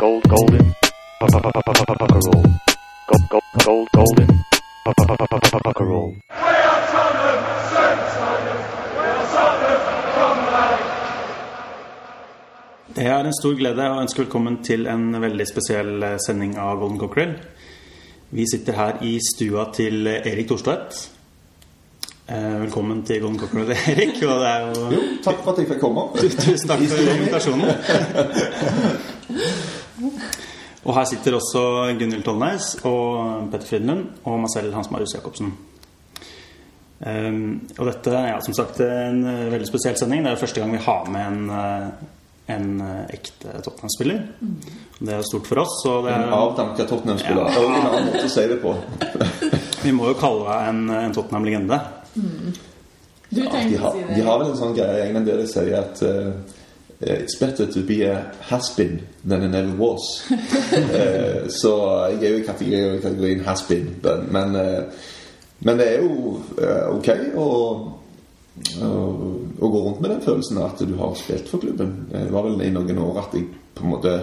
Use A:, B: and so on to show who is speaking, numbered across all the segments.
A: gold, golden, roll. Gold, gold, gold, golden, roll.
B: Det er en stor glede å ønske velkommen til en veldig spesiell eh, sending av Golden Cockerel. Vi sitter her i stua til Erik Thorstvedt. Eh, Velkommen til Golden Cockerel, Erik. Og det er jo
C: Jo, takk for at jeg fikk komme.
B: Tusen takk for invitasjonen. Og her sitter også Gunhild Tollnes og Petter Frydenlund og meg selv, Hans Marius Jacobsen. Um, og dette er ja, som sagt en veldig spesiell sending. Det er jo første gang vi har med en, eh, en eh, ekte Tottenham-spiller. Det er stort for oss. Og det er, En
C: avdanka Tottenham-spiller. Det var en annen måte å si det på.
B: vi må jo kalle deg en, en Tottenham-legende.
C: De
D: tenkte å
C: har,
D: det.
C: de har vel en sånn greie i England der de sier at eh, It's better to be a has-been than it never was. uh, så jeg er jo i kategorien, kategorien has-been, men, eh, men det er jo uh, ok å, å, gå rundt med den følelsen at du har spilt for klubben. Det var vel i noen år at jeg på en måte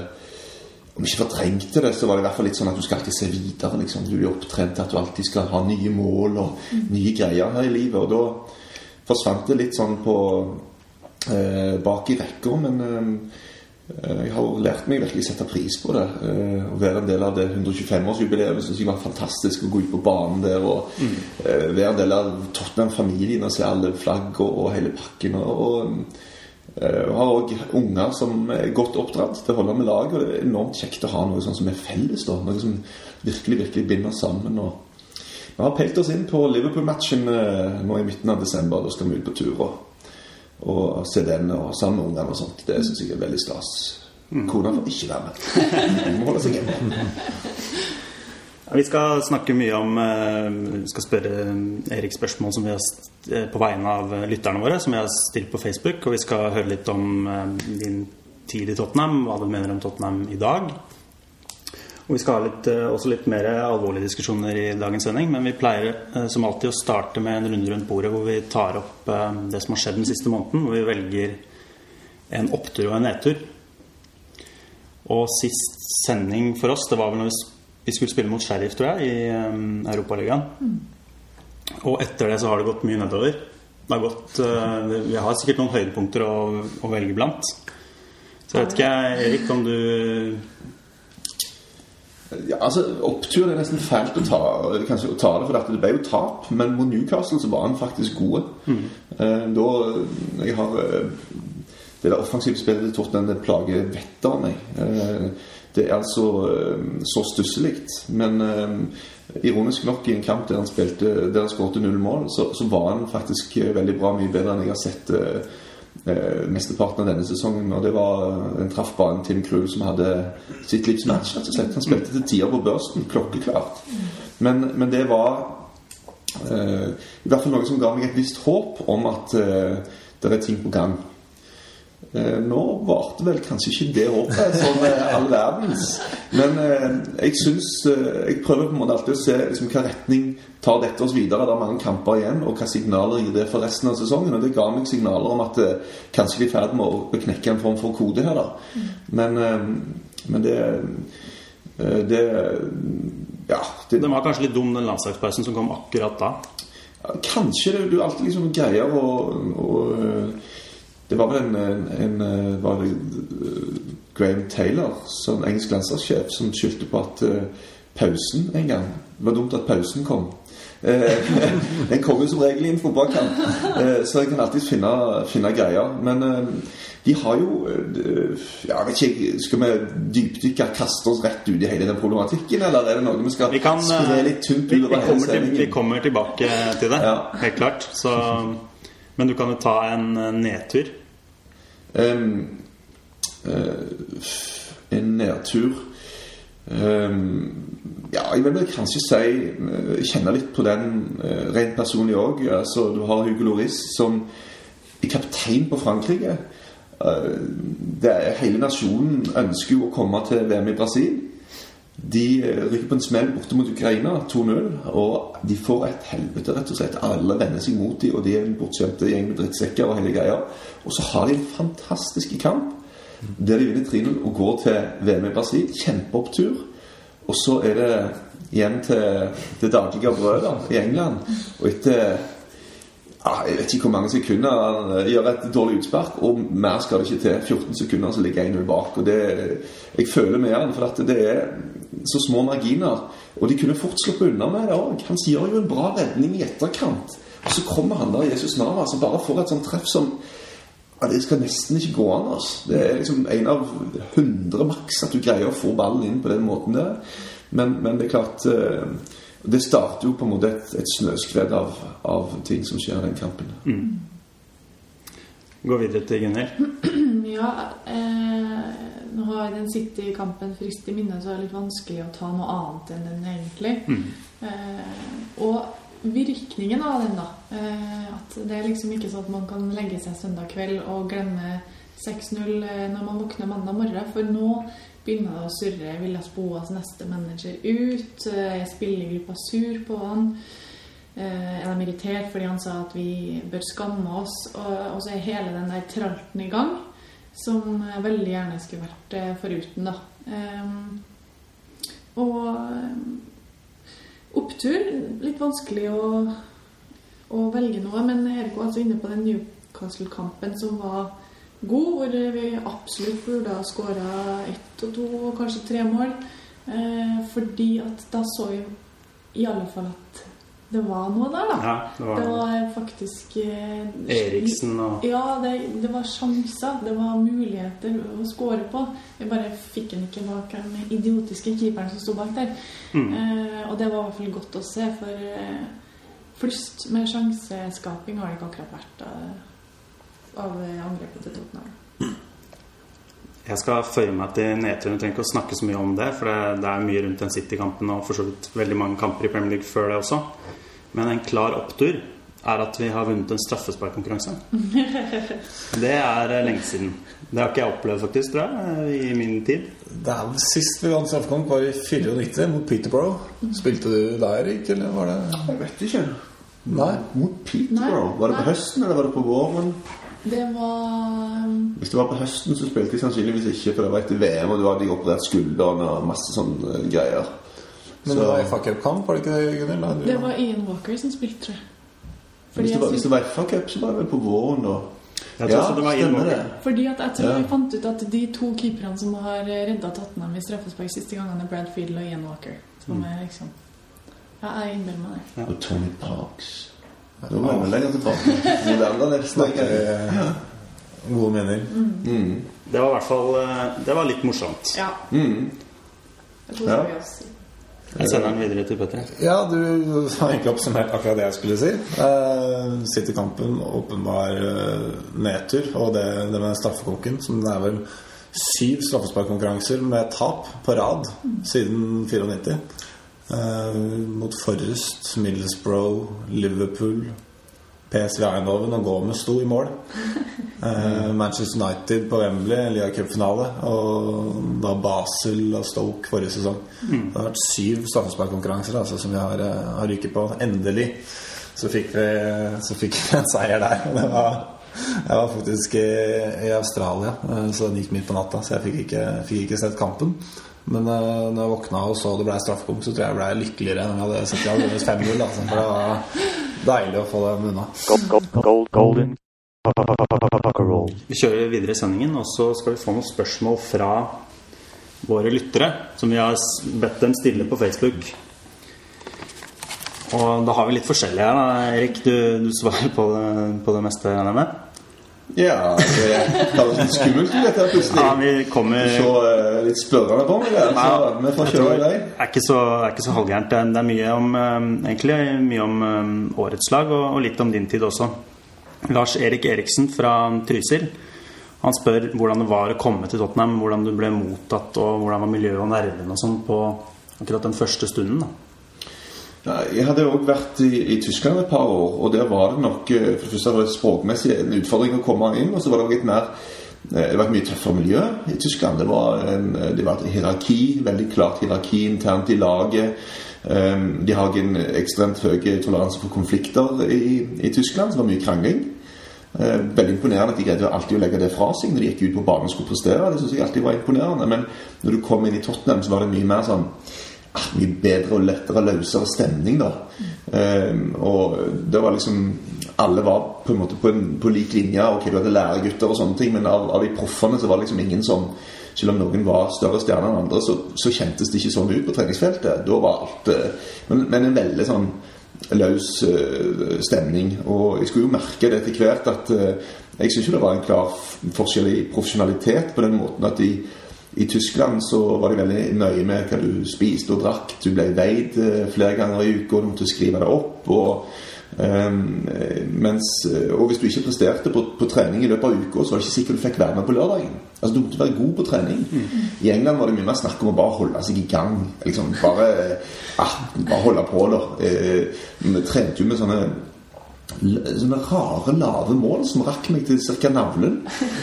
C: om ikke fortrengte det, så var det i hvert fall litt sånn at du skal alltid se videre. liksom. Du blir opptrent at du alltid skal ha nye mål og nye greier her i livet. Og da forsvant det litt sånn på eh, bak i rekka, men eh, jeg har lært meg virkelig sette pris på det. Eh, å være en del av det 125-årsjubileet syns jeg var fantastisk. Å gå ut på banen der og eh, være en del av Tottenham-familien og se alle flagg og, og hele pakken. og, og har òg unger som er godt oppdratt til å holde med lag. Og det er enormt kjekt å ha noe sånt som er felles. da Noe som virkelig virkelig binder sammen. Og vi har peilt oss inn på Liverpool-matchen eh, nå i midten av desember. Da skal vi ut på tur og, og se den og sammen med ungene og sånt. Det syns jeg er veldig stas. Kona får ikke være med. Hun må holde seg hjemme.
B: Vi skal snakke mye om eh, Vi skal spørre Erik spørsmål som vi har eh, på vegne av lytterne våre, som vi har stilt på Facebook. Og vi skal høre litt om eh, din tid i Tottenham, hva du mener om Tottenham i dag. Og vi skal ha litt, eh, også litt mer alvorlige diskusjoner i dagens sending. Men vi pleier eh, som alltid å starte med en runde rundt bordet hvor vi tar opp eh, det som har skjedd den siste måneden. Hvor vi velger en opptur og en nedtur. Og sist sending for oss, det var vel når vi, skulle spille mot Sheriff, tror jeg, i Europaligaen. Og etter det så har det gått mye nedover. Det har gått, vi har sikkert noen høydepunkter å, å velge blant. Så jeg vet ikke, Erik, om du
C: Ja, altså, Opptur er nesten fælt å ta, kanskje, å ta det, for dette, det ble jo tap. Men mot Newcastle så var han faktisk god. Eh, da jeg har eh, Det der offensive spillet til Tottenham plager vettet av meg. Eh, det er altså eh, så stusslig. Men eh, ironisk nok, i en kamp der han spilte Der han skåret null mål, så, så var han faktisk eh, veldig bra. Mye bedre enn jeg har sett eh, eh, mesteparten av denne sesongen. Og det var en traff bare en Tim Krul som hadde sitt livs match. rett og slett. Han spilte til tider på børsten, klokkeklart. Men, men det var eh, i hvert fall noe som ga meg et visst håp om at eh, det er ting på gang. Eh, nå varte vel kanskje ikke det håpet som eh, all verdens. Men eh, jeg syns eh, Jeg prøver på en måte alltid å se liksom, hva retning tar dette oss videre. Det er mange kamper igjen, og hva signaler gir det for resten av sesongen. Og det ga meg signaler om at kanskje vi er i ferd med å knekke en form for kode her, da. Men, men det eh, Det Ja. Det,
B: Den var kanskje litt dum, den landslagspausen som kom akkurat da.
C: Kanskje det, du alltid liksom greier å, å Det var vel en, en, en var det eh, Graham Taylor, som engelsk landslagssjef, som skyldte på at eh, pausen en gang Det var dumt at pausen kom. Eh, den kommer jo som regel i en fotballkamp, eh, så jeg kan alltid finne, finne greier. Men eh, de har jo eh, ja, vet ikke, Skal vi dypdykke, kaste oss rett ut i hele den problematikken, eller er det noe vi skal
B: Vi kan eh,
C: litt tynt
B: vi, vi, kommer til, vi kommer tilbake til det,
C: Ja.
B: helt klart. Så, men du kan jo ta en eh, nedtur.
C: Ehm, uh, en nedtur um, Ja, jeg vil kanskje si uh, Kjenne litt på den uh, rent personlig òg. Altså, du har Hugo Loris som er kaptein på Frankrike. Eh, er, hele nasjonen ønsker jo å komme til VM i Brasil. De eh, rykker på en smell borte mot Ukraina, 2-0, og de får et helvete, rett og slett. Alle vender seg mot dem, og de er en bortskjemte gjeng med drittsekker og hele greia. Og så har de en fantastisk kamp. Der de vinner 3-0 og går til VM i Brasil. Kjempeopptur. Og så er det hjem til det daglige brødet i England. Og etter jeg vet ikke hvor mange sekunder han gjør et dårlig utspark, og mer skal det ikke til. 14 sekunder, så ligger 1-0 bak. Og det, jeg føler med han, for at det er så små marginer. Og de kunne fort sluppet unna med det òg. Han gjør jo en bra redning i etterkant. Og så kommer han der, Jesus Nava, som bare får et sånt treff som ja, Det skal nesten ikke gå an. Altså. Det er liksom en av hundre maks at du greier å få ballen inn på den måten der. Men, men det er klart eh, Det starter jo på en måte et, et snøskred av, av ting som skjer i den kampen.
B: Gå videre til Gunnhild.
D: Ja, eh, nå har den City-kampen frist i minnet, så er det litt vanskelig å ta noe annet enn den egentlig. Eh, og virkningen av den, da. Eh, at det er liksom ikke sånn at man kan legge seg søndag kveld og glemme 6-0 eh, når man våkner mandag morgen. For nå begynner det å surre. Villas Boas neste manager ut? Eh, Er spillergruppa sur på han? Eh, er de irritert fordi han sa at vi bør skamme oss? Og, så er hele den der tralten i gang, som jeg veldig gjerne skulle vært eh, foruten, da. Og eh, opptur Litt vanskelig å, å velge noe, men Erik var altså inne på den Newcastle-kampen som var god, hvor vi absolutt burde ha skåra ett og to og kanskje tre mål. Eh, fordi at da så vi i alle fall at det var noe der, da.
B: Ja, det var-
D: det var faktisk eh,
B: Eriksen og
D: Ja, det, det var sjanser. Det var muligheter å score på. Jeg bare fikk den ikke bak den idiotiske keeperen som sto bak der.
B: Mm.
D: Eh, og det var i hvert fall godt å se, for eh, flust med sjanseskaping har det ikke akkurat vært av, av eh, angrepet til Tottenham.
B: Jeg skal føye meg til nedturen. Trenger ikke å snakke så mye om det, for det, det er mye rundt den City-kampen og for så vidt veldig mange kamper i Premier League før det også. Men en klar opptur er at vi har vunnet en straffesparkkonkurranse. Det er eh, lenge siden. Det har ikke jeg opplevd, faktisk, tror jeg, i min tid.
E: Det er Sist vi vant straffekonk, var i 94 mot Peterborough. Spilte du der, Erik, eller var det
C: Jeg vet ikke.
E: Nei?
C: Mot Peterborough? Var det på høsten, eller var det på våren?
D: Det var
C: Hvis det var på høsten, så spilte jeg sannsynligvis ikke, for det var etter VM, og du hadde operert skulderen og masse sånne eh, greier.
E: Men
C: Så-
E: det var FA Cup-kamp, var det ikke det, Gunhild?
D: Det var Ian Walker som spilte, tror jeg. Fordi,
C: Hvis det var, hvis det var FA Cup, så var det vel på våren, da.
B: Jeg tror også det var
C: stemmer det.
D: Fordi at jeg tror
C: Ja.
D: jeg fant ut at de to keeperne som har redda Tottenham i straffespark siste gangene, er Brad Fiedel og Ian Walker. Som er liksom Ja, jeg innbiller meg det.
C: Og Tony Parks. Da må vi lenger tilbake.
E: Eh, gode mener.
C: Mm.
B: Det var i hvert fall eh, Det var litt morsomt.
D: Ja.
C: Mm. Ja.
B: Jeg sender den videre til Petter.
E: Ja, du har egentlig oppsummert akkurat det jeg skulle si. Uh, City-kampen, åpenbar eh, nedtur. Og det, det med straffekonken, som det er vel syv straffesparkkonkurranser med tap på rad siden 94. Eh, mot Forrest, Middlesbrough, Liverpool, PSV Eindhoven og Gomez sto i mål. Eh, Manchester United på Wembley, Lia Cup-finale. Og da Basel og Stoke forrige sesong. Det har vært syv straffesparkkonkurranser altså, som vi har, eh, har ryket på. Endelig så fikk vi, så fikk vi en seier der. Det var, jeg var faktisk i, i Australia, eh, så den gikk midt på natta. Så jeg fikk ikke, fikk ikke sett kampen. Men uh, når jeg våkna og så det ble straffekonk, så tror jeg jeg ble lykkeligere enn jeg hadde sett i hadde vunnet 5-0. Altså, for det var deilig å få dem unna.
A: Gold, gold, gold, golden.
B: Vi kjører videre i sendingen, og så skal vi få noen spørsmål fra våre lyttere, som vi har bedt dem stille på Facebook. Og da har vi litt forskjellige her, da. Erik, du, du svarer på det, på det meste, regner jeg med?
C: Ja, det er litt skummelt dette her plutselig.
B: Ja, vi kommer
C: Så eh, litt spørrende på meg der, så vi får kjøre i vei.
B: Det er ikke så, er ikke så halvgærent. Det er, det er mye om eh, Egentlig mye om eh, årets lag, og, og litt om din tid også. Lars Erik Eriksen fra Trysil. Han spør hvordan det var å komme til Tottenham, hvordan du ble mottatt, og hvordan var miljøet og nervene og sånn på akkurat den første stunden. da.
C: Jeg hadde òg vært i, i Tyskland et par år, og der var det nok eh, For det første var det språkmessig en utfordring å komme inn, og så var det litt mer eh, det var et mye tøffere miljø i Tyskland. Det var, en, eh, det var et hierarki, veldig klart hierarki internt i laget. Um, de har en ekstremt høy toleranse for konflikter i, i Tyskland, så det var mye krangling. Eh, veldig imponerende at de greide alltid å legge det fra seg når de gikk ut på banen og skulle prestere. Det synes jeg alltid var imponerende. Men når du kom inn i Tottenham, så var det mye mer sånn Mye bedre og lettere, løsere stemning, da. Um, og det var liksom Alle var på en måte på, en, på lik linje. Ok, du hadde læregutter og sånne ting, men av, av de proffene så var det liksom ingen som selv om noen var større stjerner enn andre, så, så kjentes det ikke sånn ut på treningsfeltet. Da var alt eh, Men, men en veldig sånn løs uh, stemning. Og jeg skulle jo merke det etter hvert at uh, jeg syns jo det var en klar forskjell i profesjonalitet på den måten at i, i Tyskland så var de veldig nøye med hva du spiste og drakk. Du ble veid eh, flere ganger i uka, du måtte skrive det opp. og eh, mens, eh, og hvis du ikke presterte på, på trening i løpet av uka, så var det ikke sikkert du fikk være med på lørdagen. Altså Du måtte være god på trening. I England var det mye mer snakk om å bare holde seg i gang. Liksom Bare, ah, bare holde på, da. Eh, Vi trente jo med sånne sånne rare, lave mål som rakk meg til ca. navlen.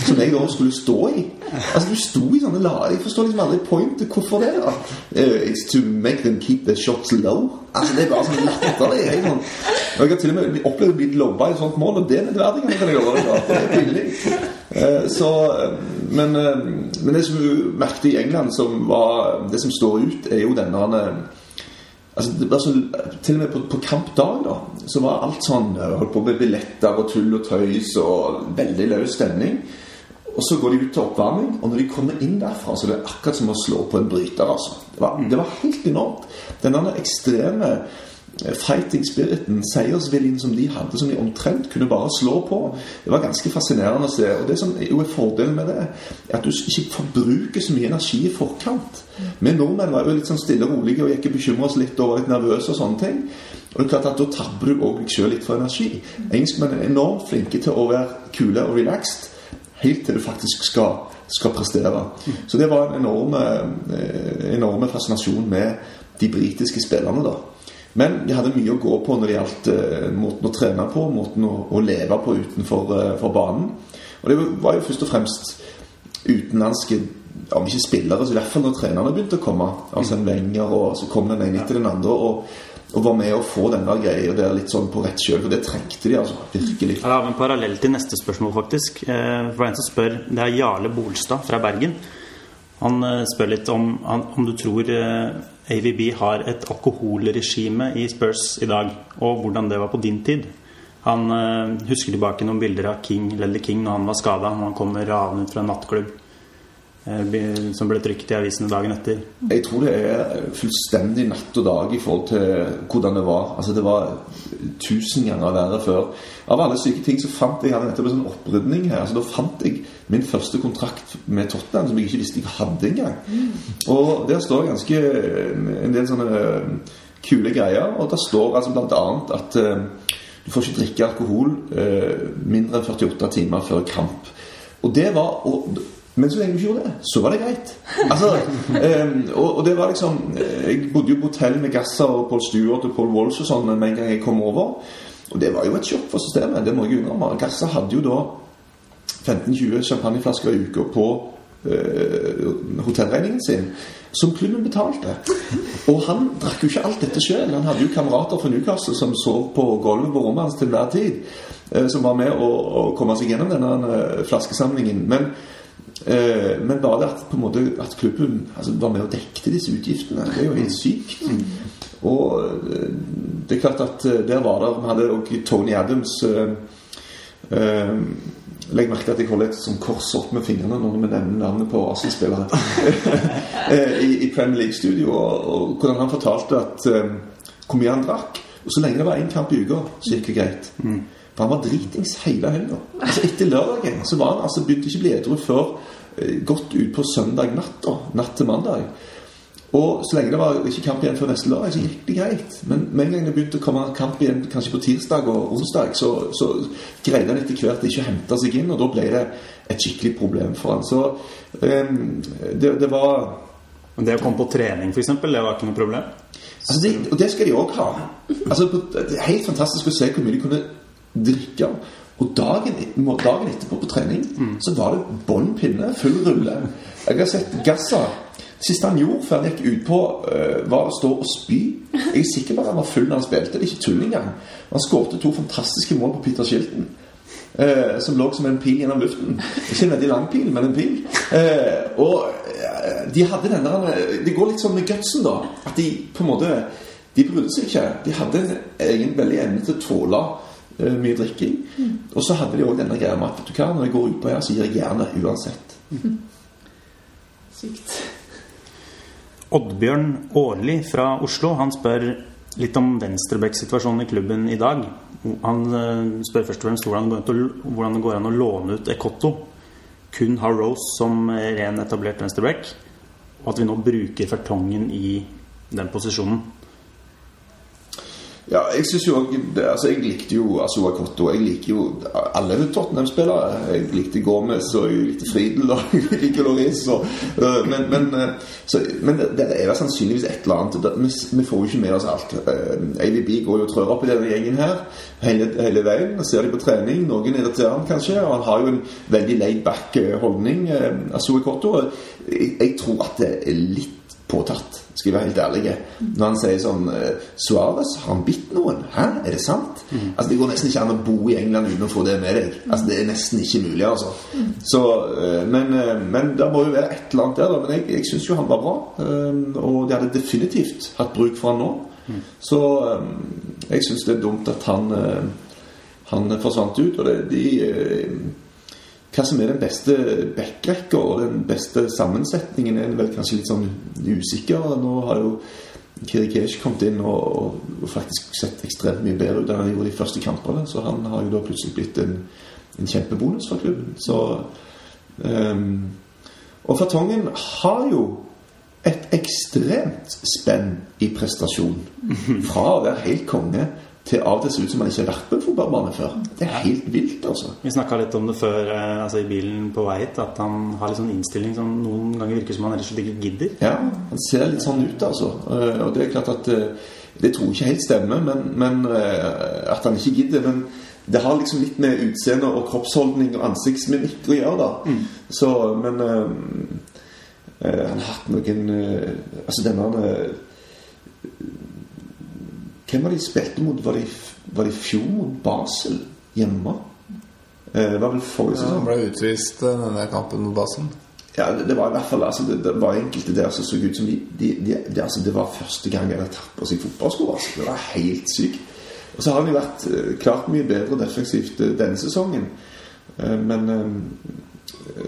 C: Som jeg da skulle stå i. Altså, du sto i sånne lave Jeg forstår liksom aldri pointet. Hvorfor det? da? Uh, it's to make them keep the shots low. Altså, Det er bare sånn latterlig. Jeg, Sånn. Jeg har til og med opplevd å bli lobba i et sånt mål, og det er nedverdigende. kan jeg gjøre det. Er billig. Eh, Så, eh, men, uh, men det som du merket i England, som var det som står ut, er jo denne Altså, det var så, til og med på, på kampdag da, så var alt sånn eh, Holdt på med billetter og tull og tøys og veldig løs stemning. Og så går de ut til oppvarming, og når de kommer inn derfra, så er det akkurat som å slå på en bryter. altså. Det var, det var helt enormt. Denne ekstreme fighting spiriten, seiersviljen som de hadde, som de omtrent kunne bare slå på, det var ganske fascinerende å se. Og det som jo er fordelen med det, er at du ikke forbruker så mye energi i forkant. Vi nordmenn var jo litt sånn stille og rolige og gikk og bekymra oss litt og var litt nervøse og sånne ting. Og det er klart at Da tabber du òg deg sjøl litt for energi. Engelskmenn er enormt flinke til å være kule og relaxed helt til du faktisk skal, skal prestere. Så det var en enorm, eh, enorme fascinasjon med de britiske spillerne. da. Men de hadde mye å gå på når det gjaldt eh, måten å trene på, måten å, å leve på utenfor eh, banen. Og det var jo først og fremst utenlandske om ikke spillere, så i hvert fall når trenerne begynte å komme. Altså en Wenger, og så kom den ene etter den andre. og og var med å få denne greia der litt sånn på rett kjøl. For det trengte de, altså. Virkelig.
B: Jeg har en parallell til neste spørsmål, faktisk. Eh, For en som spør, Det er Jarle Bolstad fra Bergen. Han spør litt om, om du tror AVB har et alkoholregime i Spurs i dag, og hvordan det var på din tid. Han eh, husker tilbake noen bilder av King, Lelly King når han var skada. Han kom ravende ut fra en nattklubb. Eh, Som ble trykt i avisene dagen etter.
C: Jeg tror det er fullstendig natt og dag i forhold til hvordan det var. Altså Det var tusen ganger verre før. Av alle syke ting så fant jeg hadde nettopp en sånn opprydning her. Altså Da fant jeg min første kontrakt med Tottenham som jeg ikke visste jeg hadde engang. Og der står ganske en del sånne eh, kule greier. Og der står altså annet at eh, du får ikke drikke alkohol eh, mindre enn 48 timer før kamp. Og det var og, Men så lenge du ikke gjorde det, så var det greit. Altså, um, og, og det var liksom eh, Jeg bodde jo på hotell med Gasser og Paul Stewart og Paul Walsh og sånn med en gang jeg kom over. Og det var jo et sjokk for systemet. Det må jeg innrømme. Gasser hadde jo da 15-20 champagneflasker i uka på uh, hotellregningen sin, som klubben betalte. Og han drakk jo ikke alt dette sjøl. Han hadde jo kamerater fra Newcastle som sov på gulvet på rommet hans til hver tid. eh, som var med å, å komme seg gjennom denne flaskesamlingen. Men, eh, men bare det at, på en måte, at klubben altså, var med og dekte disse utgiftene, det er jo helt sykt. Og eh, det er klart at eh, der var det Vi hadde også Tony Adams eh, eh, Legg merke til at jeg holder et sånn kors opp med fingrene når vi nevner navnet på Arsenal-spillere eh, i, i Premier League-studio, og, og hvordan han fortalte at hvor mye han drakk. Og så lenge det var én kamp i uka, så gikk det greit. For han var dritings hele helga. Altså etter lørdagen så var han altså begynte ikke å bli edru før eh, godt utpå søndag natt. da, Natt til mandag. Og så lenge det var ikke kamp igjen før neste lørdag, så gikk det greit. Men med en gang det begynte å komme kamp igjen kanskje på tirsdag og onsdag, så, så greide han etter hvert ikke å hente seg inn, og da ble det et skikkelig problem for han. Så ehm, det, det var
B: Men det å komme på trening, f.eks., det var ikke noe problem?
C: Altså det, og det skal de òg ha. Altså, det helt fantastisk å se hvor mye de kunne drikke. Og dagen, dagen etterpå på trening så var det bånn pinne, full rulle. Jeg har sett Gassa det siste han gjorde før han gikk utpå, uh, var å stå og spy. Jeg er sikker på at han var full når han spilte. Det er ikke tull engang. Han skåret to fantastiske mål på Peter Shilton. Uh, som lå som en pil gjennom luften. Ikke en veldig lang pil, men en pil. Uh, og eh, de hadde den der Det går litt sånn med gutsen, da. At de på en måte De brydde seg ikke. De hadde en egen veldig evne til å tåle eh, mye drikking. Og så hadde de òg denne greia med at vet du hva, når jeg går utpå her, så gir jeg gjerne uansett.
D: Sykt.
B: Oddbjørn Årli fra Oslo han spør litt om Venstrebekk-situasjonen i klubben i dag. Han eh, spør først og fremst hvordan det går an, til å- det går an å låne ut Ekotto. Kun har Rose som eh, ren etablert venstreback, og at vi nå bruker Fertongen i den posisjonen.
C: Ja, jeg synes jo altså jeg likte jo Asua Kotto. Jeg liker jo alle Tottenham-spillere. Jeg likte Gomez og jeg likte Friedel og jeg liker Loris. Og, øh, men men, øh, så, men det, er vel sannsynligvis et eller annet. Vi, får jo ikke med oss alt. Uh, AVB går jo og trør opp i denne gjengen her hele, hele veien. Ser de på trening. Noen irriterer han kanskje. Og han har jo en veldig laid back øh, holdning, Asua Kotto. Jeg tror at det er litt påtatt, skal jeg være helt ærlig. Når han sier sånn eh, Suarez, har han bitt noen? Hæ? Er det sant? Altså Det går nesten ikke an å bo i England uten å få det med deg. Altså Det er nesten ikke mulig, altså. Så, eh, men, eh, men det må jo være et eller annet der, da. Men jeg, jeg syns jo han var bra. Og de hadde definitivt hatt bruk for han nå. Så eh, jeg syns det er dumt at han han forsvant ut. Og det, de hva som er den beste backrekka og den beste sammensetningen, er vel kanskje litt sånn usikker. Nå har jo Kirikesh kommet inn og, og faktisk sett ekstremt mye bedre ut enn han gjorde de første kampene. Så han har jo da plutselig blitt en, en kjempebonus for klubben. Så um, Og Fartongen har jo et ekstremt spenn i prestasjon. Fra å være helt konge til av og til ser ut som han ikke har vært på en fotballbane før. Det er helt vilt, altså.
B: Vi snakka litt om det før eh, altså i bilen på vei hit, at han har litt sånn innstilling som noen ganger virker som han ellers ikke gidder.
C: Ja, han ser litt sånn ut, altså. Eh, Og det er klart at eh, Det tror jeg ikke helt stemmer, men, men at han ikke gidder. Men det har liksom litt med utseende og kroppsholdning og ansiktsmimikk å gjøre, da. Så, men øh, øh, han har hatt noen øh, Altså denne Hvem var de spilte mot? Var det, i- var det fjor mot Basel hjemme? Eh, Det var vel forrige sesong?
E: han ble utvist eh, denne kampen mot Basel.
C: Ja, det, var i hvert fall altså, det, det var enkelte der som så ut som de, de, de, de altså, Det var første gang jeg hadde tatt på seg fotballsko. Altså. Det var helt sykt. Og så har han jo vært eh, klart mye bedre defensivt denne sesongen. Eh, men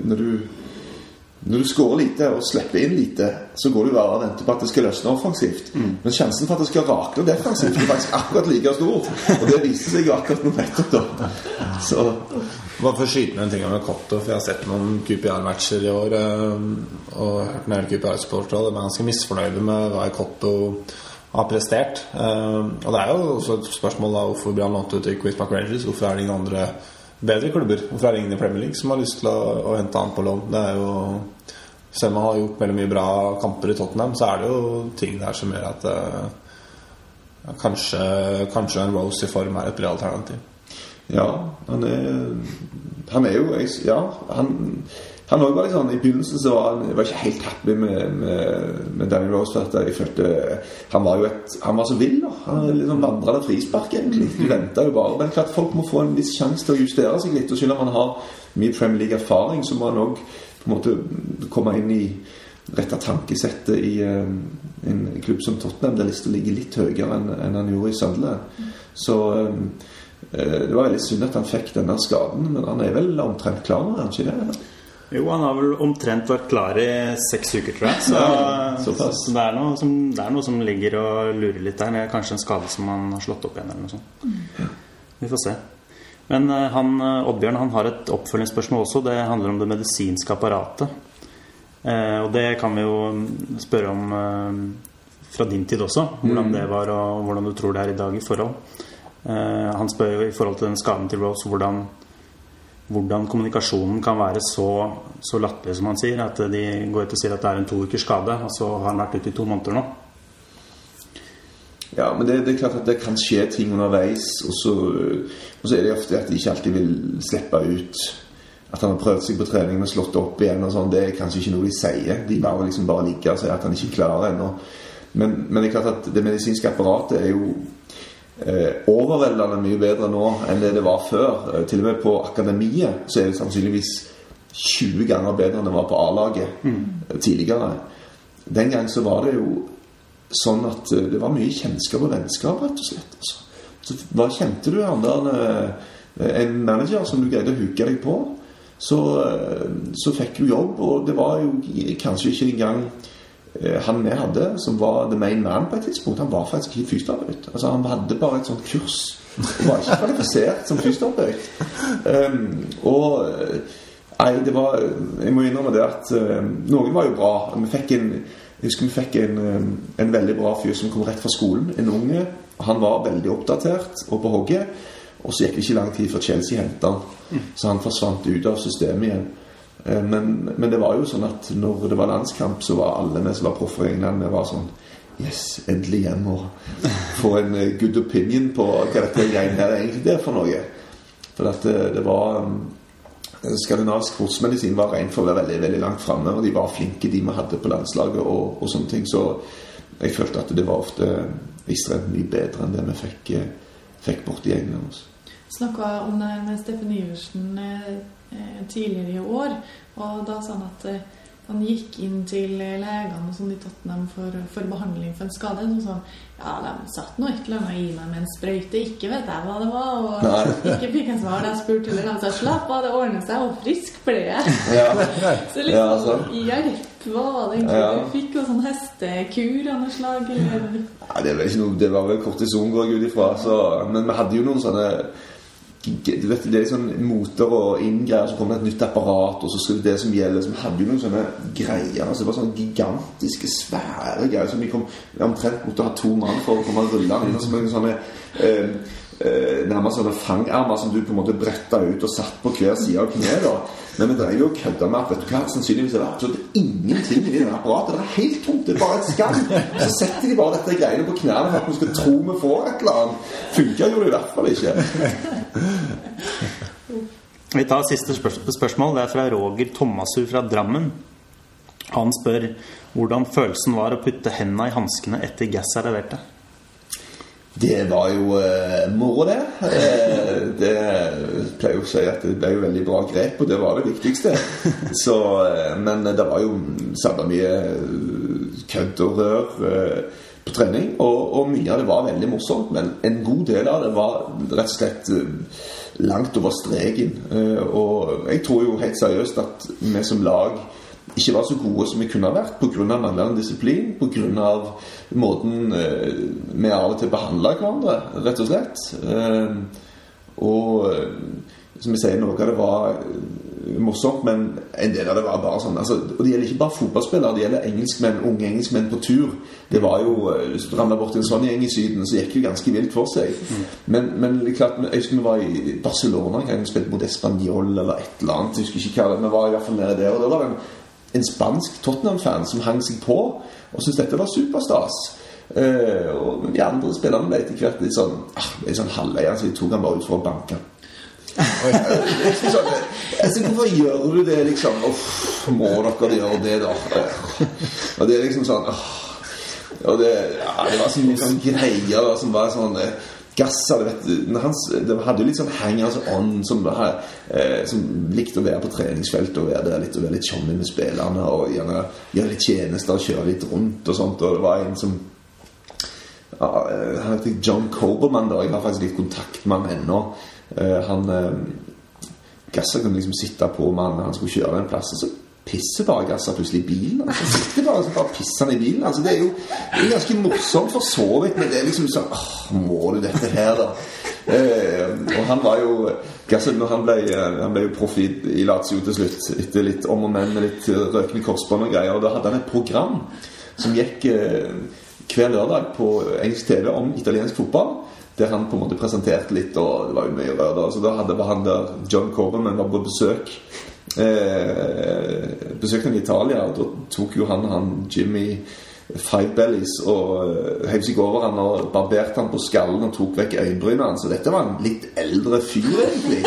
C: når du når du skårer lite og slipper inn lite, så går du bare og venter på at det skal løsne offensivt. Men sjansen for at det skal rakne defensivt, er faktisk akkurat like stor. Og det viser seg jo akkurat nå nettopp, da. Så
E: Bare for å skyte med en ting om Kotto, for jeg har sett noen QPR-matcher i år. eh, Og hørt en del QPR-supportere, og de er ganske misfornøyde med hva Kotto har prestert. Eh, Og det er jo også et spørsmål da hvorfor blir han lånt ut til Quiz Park Rangers? Hvorfor er det ingen andre bedre klubber? fra er det ingen i Premier League som har lyst til å, å hente han på lån? Det er jo Selv om han har gjort veldig mye bra kamper i Tottenham, så er det jo ting der som gjør at uh, kanskje, kanskje en Rose i form er et bra alternativ.
C: Ja, han er Han er jo Ja, han han var litt sånn, I begynnelsen så var han var ikke helt happy med, med, med Danny Rose. Jeg følte Han var jo et Han var så vill. da Han liksom vandra vandrende frispark, egentlig. Du venta jo bare. Men klart folk må få en viss sjanse til å justere seg litt. Og selv om han har mye Premier League-erfaring, så må han òg komme inn i rette tankesettet i eh, en klubb som Tottenham, der lista ligger litt høyere enn enn han gjorde i Sunderland. Så eh, eh, det var veldig synd at han fikk denne skaden, men han er vel omtrent klar nå, er han ikke det?
B: Jo, han har vel omtrent vært klar i seks uker, tror jeg. Så,
C: Ja,
B: så, så det, er som, det er noe som ligger og lurer litt der. Det er kanskje en skade som han har slått opp igjen, eller noe sånt. Vi får se. Men eh, han, eh, Oddbjørn han har et oppfølgingsspørsmål også. Det handler om det medisinske apparatet. Eh, og det kan vi jo mm, spørre om eh, fra din tid også. Hvordan det var, og hvordan du tror det er i dag i forhold. Eh, han spør jo i forhold til den skaden til Rose hvordan hvordan kommunikasjonen kan være så, så latterlig som han sier. At de går ut og sier at det er en to ukers skade, og så har han vært ute i to måneder nå.
C: Ja, men det, det er klart at det kan skje ting underveis, og så, og så er det ofte at de ikke alltid vil slippe ut at han har prøvd seg på trening og slått opp igjen. og sånn, Det er kanskje ikke noe de sier. De bare liksom bare ligger og sier at han ikke klarer ennå. Men, men det er klart at det medisinske apparatet er jo overveldende mye bedre nå enn det det var før. Eh, til og med på akademiet så er det sannsynligvis 20 ganger bedre enn det var på A-laget mm. tidligere. Den gang så var det jo sånn at eh, det var mye kjennskap og vennskap, rett og slett. Altså. Så hva kjente du eh, En manager som du greide å huke deg på, så, eh, så fikk du jobb, og det var jo kanskje ikke engang eh, han vi hadde, som var the main man på et tidspunkt, han var faktisk ikke fysioterapeut. Altså, han hadde bare et sånt kurs. Han var ikke kvalifisert som fysioterapeut. Um, og eh, Nei, det var Jeg må innrømme det at eh, noen var jo bra. Vi fikk en jeg husker vi fikk en, eh, en veldig bra fyr som kom rett fra skolen. En unge. Han var veldig oppdatert og på hogget. Og så gikk det ikke lang tid før Chelsea henta han. Så han forsvant ut av systemet igjen. Eh, Men, men det var jo sånn at når det var landskamp, så var alle vi som var proffer i England, vi var sånn Yes, endelig hjem og få en eh, good opinion på hva dette greiene her egentlig er for noe. For at det, det var Skandinavisk sportsmedisin var rent for å være veldig veldig langt framme, og de var flinke, de vi hadde på landslaget og, og sånne ting. Så jeg følte at det var ofte ekstremt mye bedre enn det vi fikk, eh, fikk borti England.
D: Snakka om det med Steffen Iversen eh, eh, tidligere i år. Og da sa han at eh, han gikk inn til eh, legene sånn i Tottenham for, for behandling for en skade. Og sånn ja, de satte noe et eller annet i meg med en sprøyte. Ikke vet jeg hva det var. Og
C: Nei.
D: ikke fikk jeg svar da jeg spurte. heller. de sa slapp av, det ordner seg, og frisk ble jeg.
C: Ja.
D: Så
C: Ja,
D: liksom hjelp, hva var det egentlig
C: Ja.
D: du fikk? Og sånn hestekur av noe slag? Eller
C: Ja, det, var ikke noe, det var vel kortison, går jeg ut ifra. Så, men vi hadde jo noen sånne du vet, Det er sånn moter og inngreier, så kommer det et nytt apparat, og så skal det det som gjelder. som hadde jo noen sånne greier. altså Det var sånne gigantiske, svære greier som vi kom omtrent måtte ha to mann for å komme rullende inn. Og så med sånne eh, eh, nærmest sånne fangarmer som du på en måte bretta ut og satt på hver side av kneet. Men vi drev jo og kødda med at vet du hva, sannsynligvis er det absolutt ingenting i det apparatet. Det er helt tomt. Det er bare et skall. Så setter de bare dette greiene på knærne for at vi skal tro vi får et eller annet. Funka jo det i hvert fall ikke.
B: Vi tar siste spørs spørsmål. Det er fra Roger Thomasrud fra Drammen. Han spør hvordan følelsen var å putte hendene i hanskene etter gasset er leverte.
C: Det var jo eh, moro, det. Eh, det pleier jo å si at det ble jo veldig bra grep, og det var det viktigste. Så, eh, men det var jo sabla mye eh, kødd og rør eh, på trening, og, og mye av det var veldig morsomt. Men en god del av det var rett og slett eh, langt over streken. Eh, og jeg tror jo helt seriøst at vi som lag ikke var så gode som vi kunne ha vært pga. manglende disiplin, pga. måten eh, vi av og til behandla hverandre, rett og slett. Eh, og eh, som jeg sier, noe av det var eh, morsomt, men en del av det var bare sånn altså, Og det gjelder ikke bare fotballspillere, det gjelder engelskmenn, unge engelskmenn på tur. Det var jo, Hvis du ramla borti en sånn gjeng i Syden, så gikk det jo ganske vilt for seg. Men, men klart, jeg husker vi var i Barcelona en gang spilte mot Español eller et eller annet. Jeg husker ikke hva det Vi var i hvert fall nede der, og det var en, en spansk Tottenham-fan som hang seg på og syntes dette var superstas. Uh, og de andre spillerne ble etter hvert litt sånn ah, litt sånn halvleie, så de tok han bare ut for å banke sånn, altså, hvorfor gjør du det, liksom? Uff, må dere gjøre det, da? Og det er liksom sånn åh. Og det, ja, det var så mye sånn greier da, som var sånn eh, Gasser, du vet når han, Det hadde jo litt sånn hangers on som, eh, som likte å være på treningsfeltet og være der litt og være litt chummy med spillerne og gjerne gjøre litt tjenester og kjøre litt rundt og sånt. Og det var en som ja, eh, Han heter John Coberman, da. Jeg har faktisk litt kontakt med han ennå. Eh, han eh, Gasser kunne liksom sitte på med han når han skulle kjøre en plass. Og så pisser bare Gasser plutselig i bilen. Altså, sitter bare, så bare pisser i bilen. Altså, det er jo det er ganske morsomt for så vidt, men det er liksom sånn åh, Må du dette her, da? Eh, og han var jo Gasset, når han ble, eh, han ble jo proff i, Lazio til slutt, etter litt om og men med litt eh, røkende korsbånd og greier, og da hadde han et program som gikk eh, hver lørdag på engelsk TV om italiensk fotball. Der han på en måte presenterte litt, og det var jo mye rør da. Så da hadde han der John Corbin var på besøk. Eh, besøkte han i Italia, og da tok jo han han Jimmy Five Bellies og eh, heiv seg over han og barberte han på skallen og tok vekk øyenbrynene hans. Så dette var en litt eldre fyr, egentlig.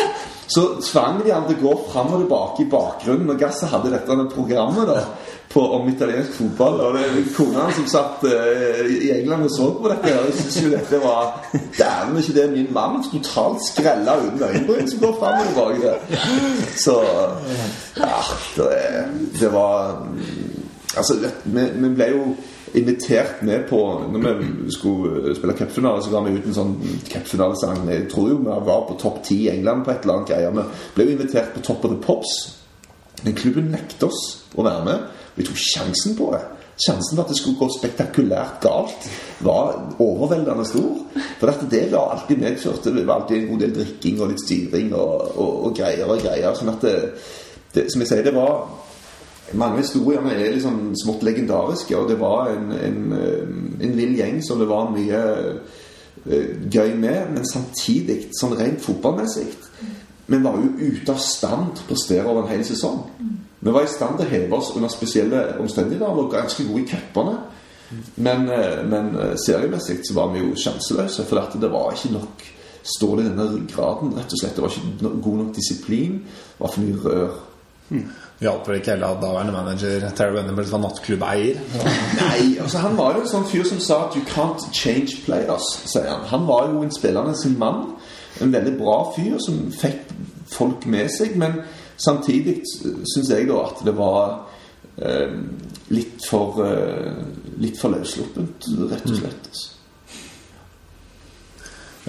C: Så tvang de han til å gå fram og tilbake i bakgrunnen. Og Gasset hadde dette med programmet da på, om italiensk fotball. Og det kona hans som satt uh, i England og så på dette. Og syntes jo dette var Dæven, ikke det min mann totalt skrella uten øyenbryn som går fram og tilbake. Så ja, det, det var Altså, vi, ble jo invitert med på Når vi skulle spille cupfinale, så ga vi ut en sånn cupfinalesang. Jeg tror jo vi var på topp ti i England på et eller annet greier. Vi ble jo invitert på Top of the Pops. Men klubben nekter oss å være med. Vi tok sjansen på det. Sjansen for at det skulle gå spektakulært galt, var overveldende stor. For dette, det var alltid medført. Det var alltid en god del drikking og litt styring og, og, og greier og greier. Sånn at det, det, som jeg sier, det var mange historier er liksom smått legendariske, og det var en, en, eh, en vill gjeng som det var mye uh, gøy med. Men samtidig, sånn rent fotballmessig Vi var jo ute av stand til å prestere over en hel sesong. Vi var i stand til å heve oss under spesielle omstendigheter og ganske gode i cupene. Men, uh, men seriemessig så var vi jo sjanseløse, for at det var ikke nok stål i denne ryggraden. rett og slett Det var ikke god nok disiplin. Det var for mye rør.
E: Mm. Hjalp vel ikke heller at daværende manager Terry Venables var nattklubbeier?
C: Nei, altså han var jo en sånn fyr som sa at 'you can't change players', sier han. Han var jo en spillende sin mann. En veldig bra fyr som fikk folk med seg. Men samtidig syns jeg da at det var eh, litt for eh, Litt for løssluppent, rett og slett. Altså.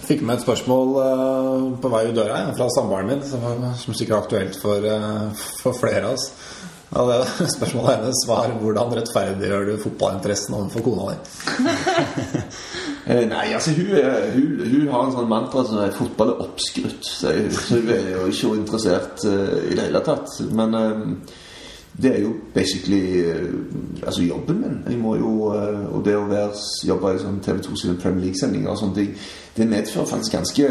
E: Jeg fikk med et spørsmål uh, på vei ut døra fra samboeren min, som, som sikkert er aktuelt for, uh, for flere av oss. Og det Spørsmålet hennes var hvordan rettferdiggjør du fotballinteressen overfor kona di?
C: eh, nei, altså hun, hun, hun, har en sånn mantra som er 'fotball er oppskrytt'. Så hun er jo ikke interessert uh, i det hele tatt. Men det er jo basically altså jobben min. Jeg må jo, Og det å være, jobbe i sånn TV 2 sine Premier League-sendinger og sånne ting det medfører faktisk ganske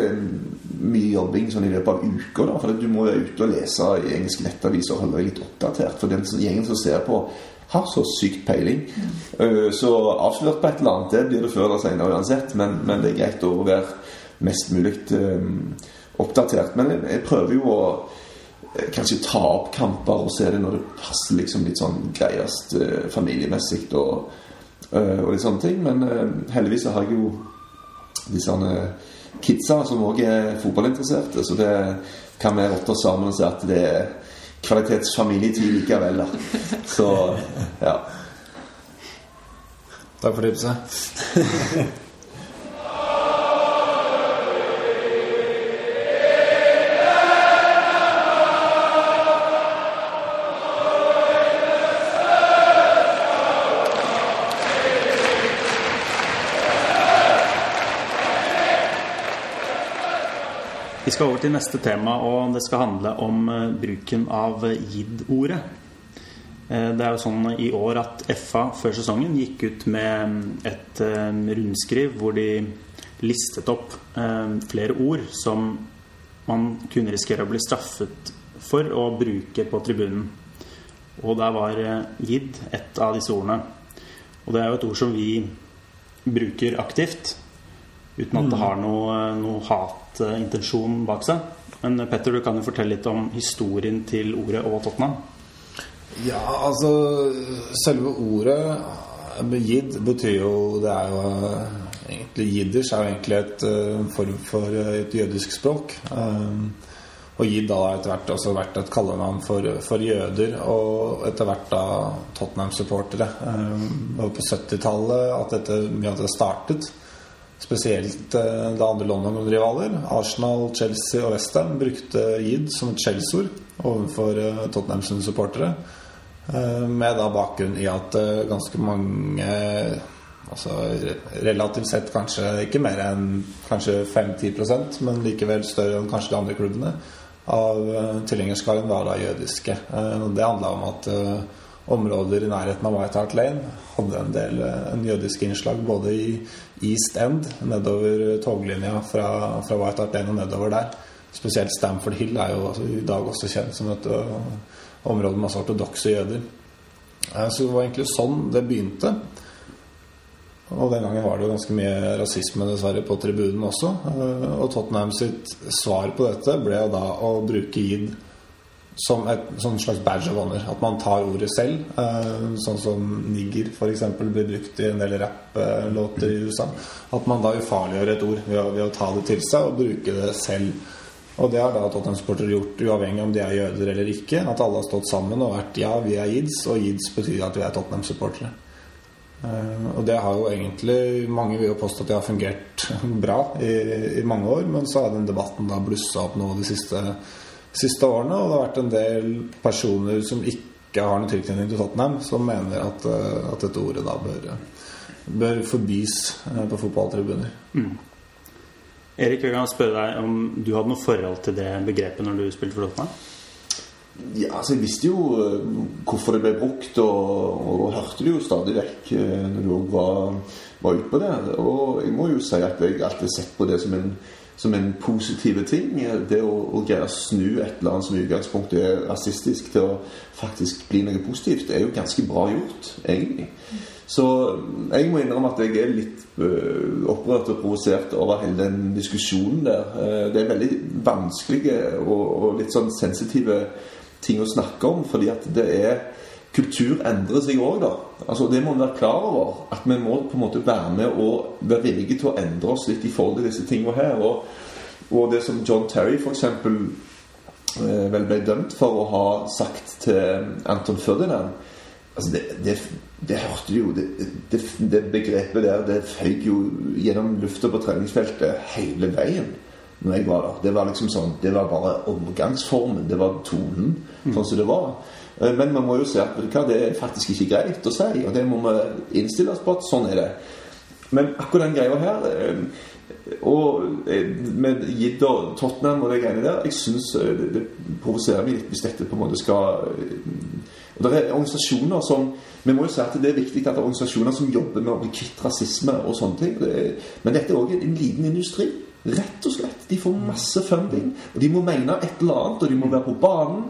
C: mye jobbing sånn i løpet av uka. Da, for du må være ute og lese i engelske nettaviser og holde deg litt oppdatert. For den gjengen som ser på, har så sykt peiling. Mm. Så avslørt på et eller annet, det blir det før eller senere uansett. Men, men, det er greit å være mest mulig oppdatert. Men jeg, jeg, prøver jo å kanskje ta opp kamper og se det når det passer liksom litt sånn greiest eh, familiemessig og, eh, og litt sånne ting. Men eh, heldigvis har jeg jo disse kidsa som òg er fotballinteresserte. Så det kan vi rotte oss sammen og si at det er kvalitetsfamilietid likevel. Da. Så ja.
E: Takk for tipset.
B: skal over til neste tema, og det skal handle om eh, bruken av JID-ordet. Eh, det er jo sånn i år at FA før sesongen gikk ut med mm, et eh, rundskriv hvor de listet opp flere ord som man kunne risikere å bli straffet for å bruke på tribunen. Og der var JID et av disse ordene. Og det er jo et ord som vi bruker aktivt. Uten at det mm. har noe, noe hatintensjon bak seg. Men Petter, du kan jo fortelle litt om historien til ordet og Tottenham.
E: Ja, altså Selve ordet Jid betyr jo Det er jo egentlig Jiddisch er jo egentlig et form for et jødisk språk. Og Jid har etter hvert også vært et kallenavn for, for jøder, og etter hvert da Tottenham-supportere. Det var på 70-tallet at dette mye av det startet. Spesielt eh, da andre London-rivaler, Arsenal, Chelsea og Western, brukte Yid som et skjellsord overfor eh, Tottenhams supportere. Eh, med da bakgrunn i at ganske mange Altså relativt sett kanskje ikke mer enn kanskje 5-10 men likevel større enn kanskje de andre klubbene, av tilhengerskaren var da jødiske. Det handla om at områder i nærheten av White Hart Lane hadde en del en jødisk innslag både i East End, nedover toglinja fra, fra White Hart Lane og nedover der. Spesielt Stamford Hill er jo altså, i dag også kjent som et uh, område med masse ortodokse jøder. Så det var egentlig sånn det begynte. Og den gangen var det jo ganske mye rasisme dessverre på tribunen også. Eh, Og Tottenham sitt svar på dette ble jo da å bruke id som et som slags badge of honor. At man tar ordet selv. eh, Sånn som nigger f.eks. blir brukt i en del rapplåter i USA. At man da ufarliggjør et ord ved å, ved å ta det til seg og bruke det selv. Og det har da Tottenham-sportere gjort uavhengig om de er jøder eller ikke. At alle har stått sammen og vært ja, vi er jids, og jids betyr at vi er Tottenham-supportere. Eh, og det har jo egentlig Mange vil jo påstå at det har fungert bra i, i mange år, men så har den debatten da blussa opp nå de siste, siste årene, og det har vært en del personer som ikke har noen tilknytning til Tottenham, som mener at, eh, at dette ordet da bør, bør forbys eh, på fotballtribuner.
B: Erik, jeg kan spørre deg om du hadde noe forhold til det begrepet når du spilte for Tottenham?
C: Ja, altså Jeg visste jo eh, hvorfor det ble brukt, og, og hørte det jo stadig vekk når du òg var, var ute på det. Og jeg må jo si at jeg alltid har sett på det som en, som en positiv ting. Det å, å greie å snu et eller annet som i utgangspunktet er rasistisk, til å faktisk bli noe positivt, er jo ganske bra gjort, egentlig. Så jeg må innrømme at jeg er litt øh, opprørt og provosert over hele den diskusjonen der. Eh, Det er veldig vanskelige og, og litt sånn sensitive ting å snakke om, fordi at det er Kultur endrer seg òg, da. Altså, det må vi være klar over. At vi må på en måte være med og være villige til å endre oss litt i forhold til disse tingene her. Og, og det som John Terry f.eks. Eh, vel ble dømt for å ha sagt til Anton Ferdinand Altså, det, det, det hørte jo det, det, begrepet der, det føyk jo gjennom lufta på treningsfeltet hele veien når jeg var der. Det var liksom sånn Det var bare omgangsformen. Det var tonen, sånn som det var. Eh, Men man må jo se at det er faktisk ikke greit å si, og det må vi innstille oss på at sånn er det. Men akkurat den greia her eh, og eh, med Gidd og Tottenham og de greiene der Jeg syns det, det provoserer meg litt hvis dette på en måte skal og det er organisasjoner som Vi må jo si at det er viktig at det er organisasjoner som jobber med å bli kvitt rasisme og sånne ting. Men dette er òg en liten industri. Rett og slett. De får masse funding. Og de må mene et eller annet, og de må være på banen.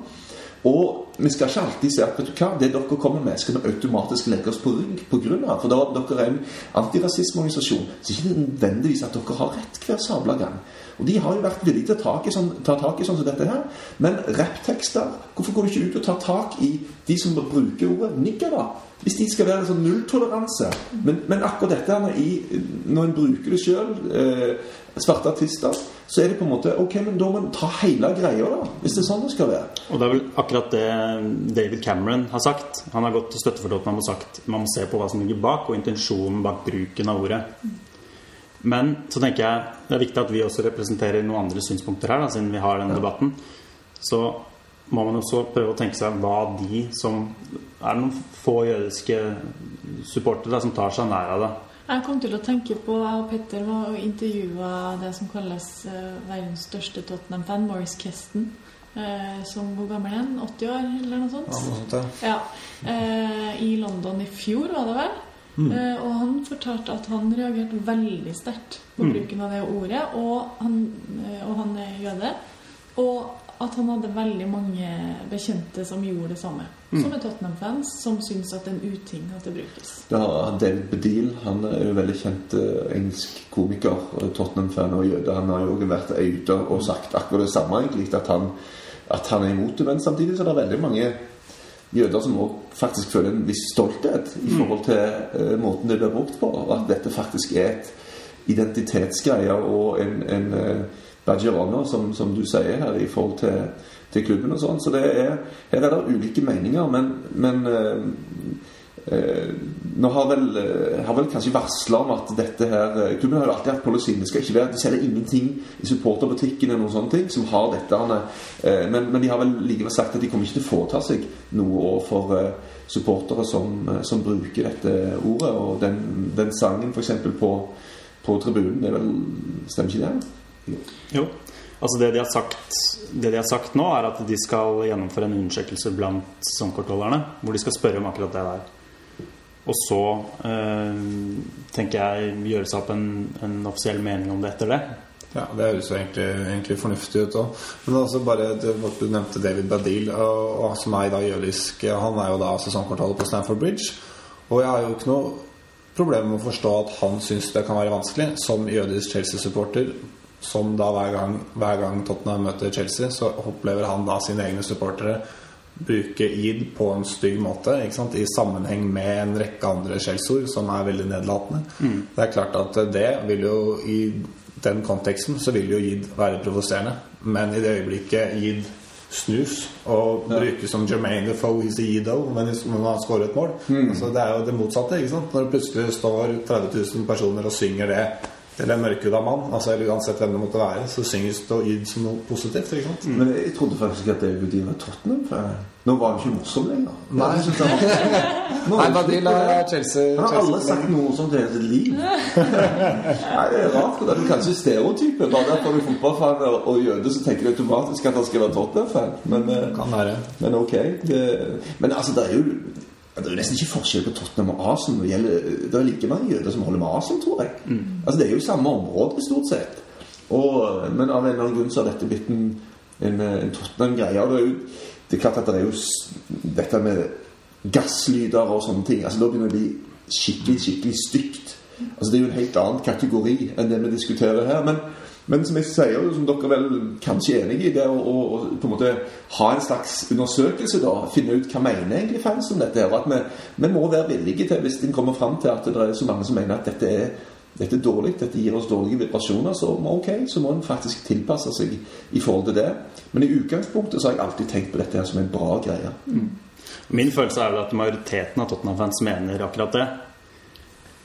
C: Og vi skal ikke alltid si at vet du hva, det dere kommer med, skal vi automatisk legge oss på rygg pga. For da dere er en antirasismeorganisasjon, så er det ikke nødvendigvis at dere har rett hver sabla gang. Og de har jo vært villige til å ta, tak i sånn, ta tak i sånn som dette her. Men rapptekster Hvorfor går du ikke ut og tar tak i de som bruker ordet nigger, da? Hvis de skal være en sånn nulltoleranse. Men, men akkurat dette når, når en bruker det sjøl, eh, svarte artister, så er det på en måte Ok, men da må en ta hele greia, da. Hvis det er sånn det skal være.
B: Og det er vel akkurat det David Cameron har sagt. Han har gått til støtte for Tottenham og sagt man må se på hva som ligger bak, og intensjonen bak bruken av ordet. Men så tenker jeg det er viktig at vi også representerer noen andre synspunkter her, da, siden vi har denne debatten. Så må man også prøve å tenke seg hva de som Er det noen få jødiske supportere som tar seg nær av det?
D: Jeg kom til å tenke på Jeg og Petter var og intervjua det som kalles eh, verdens største Tottenham-fan, Morris Keston. Eh, som hvor gammel er han? 80 år, eller noe sånt?
E: Ja, noe sånt, ja.
D: Ja. Eh, I London i fjor, var det vel? Eh, og han fortalte at han reagerte veldig sterkt på bruken av det ordet. Og han, eh, og han er jøde. Og at han hadde veldig mange bekjente som gjorde det samme. Som er Tottenham-fans, som syns at det er en uting at det brukes.
C: Ja, David Bedil, han er jo veldig kjent eh, engelsk komiker, Tottenham-fan og jøde. Han har jo også vært ute og sagt akkurat det samme, egentlig, at han, at han er imot det. Men samtidig så er det veldig mange jøder som også faktisk føler en viss stolthet i forhold til eh, måten det blir brukt på, at dette faktisk er et identitetsgreie og en, en eh, badge som, som du sier her, i forhold til, til klubben og sånn. Så det er, her er det ulike meninger, men, men eh, eh, nå har vel, eh, har vel kanskje varsla om at dette her eh, Klubben har jo alltid hatt policy. Det skal ikke være, de selger ingenting i supporterbutikken eller noen sånne ting som har dette. eh, Men, men de har vel likevel sagt at de kommer ikke til å foreta seg noe overfor eh, supportere som, som bruker dette ordet. Og den, den sangen f.eks. På, på tribunen, det er vel Stemmer ikke det?
B: Jo. Altså det de, har sagt, det de har sagt nå, er at de skal gjennomføre en undersøkelse blant sesongkortholderne. Hvor de skal spørre om akkurat det der. Og så øh, tenker jeg gjøre seg opp en, en offisiell mening om det etter det.
E: Ja, Det høres jo egentlig, egentlig fornuftig ut òg. Men altså bare Du nevnte David Badil, og, og som er da jødisk. Han er jo da sesongkvartalet på Stamford Bridge. Og jeg har jo ikke noe problem med å forstå at han syns det kan være vanskelig, som jødisk Chelsea-supporter. Som da hver gang, hver gang Tottenham møter Chelsea, så opplever han da sine egne supportere bruke id på en stygg måte ikke sant? i sammenheng med en rekke andre skjellsord som er veldig nedlatende. Det er klart at det vil jo i den konteksten så vil jo id være provoserende. Men i det øyeblikket id snus og brukes som Jermaine Defoe is a yido men når han skåret et mål altså, Det er jo det motsatte. ikke sant? Når det plutselig står 30 000 personer og synger det til en mørkhuda mann, altså eller uansett hvem det måtte være, så synges det og yd som noe positivt. ikke sant?
C: Men jeg trodde faktisk at David Dean var Tottenham. For nå var han ikke morsom lenger.
E: Nei. Nei, Badil er Chelsea.
C: Han har aldri sagt noe som det hele sitt liv. Nei, det er rart. Det er kanskje stereotyper. Bare derfor er du fotballfan og, jøde, så tenker du automatisk at han skal være Tottenham-fan. Men, eh, men ok. Det, men altså, det er jo det er jo nesten ikke forskjell på Tottenham og Arsenal. Det, gjelder, det er like mange jøder som holder med Arsenal, tror jeg. Altså, Det er jo samme område, stort sett. Og, men av en eller annen grunn så har dette blitt en, en, en Tottenham-greie. Og det er jo det er klart at det er jo dette med gasslyder og sånne ting. Altså Da begynner det å bli skikkelig, skikkelig stygt. Altså Det er jo en helt annen kategori enn det vi diskuterer her. Men, men som jeg sier, som dere vel kanskje er enig i, det å, å, på en måte ha en slags undersøkelse, da. Finne ut hva mener egentlig fans om dette. her, at vi, vi må være villige til, hvis en kommer fram til at det er så mange som mener at dette er dette er dårlig, dette gir oss dårlige vibrasjoner, så ok, så må en faktisk tilpasse seg i forhold til det. Men i utgangspunktet så har jeg alltid tenkt på dette her som en bra greie.
B: Min følelse er vel at majoriteten av Tottenham-fans mener akkurat det.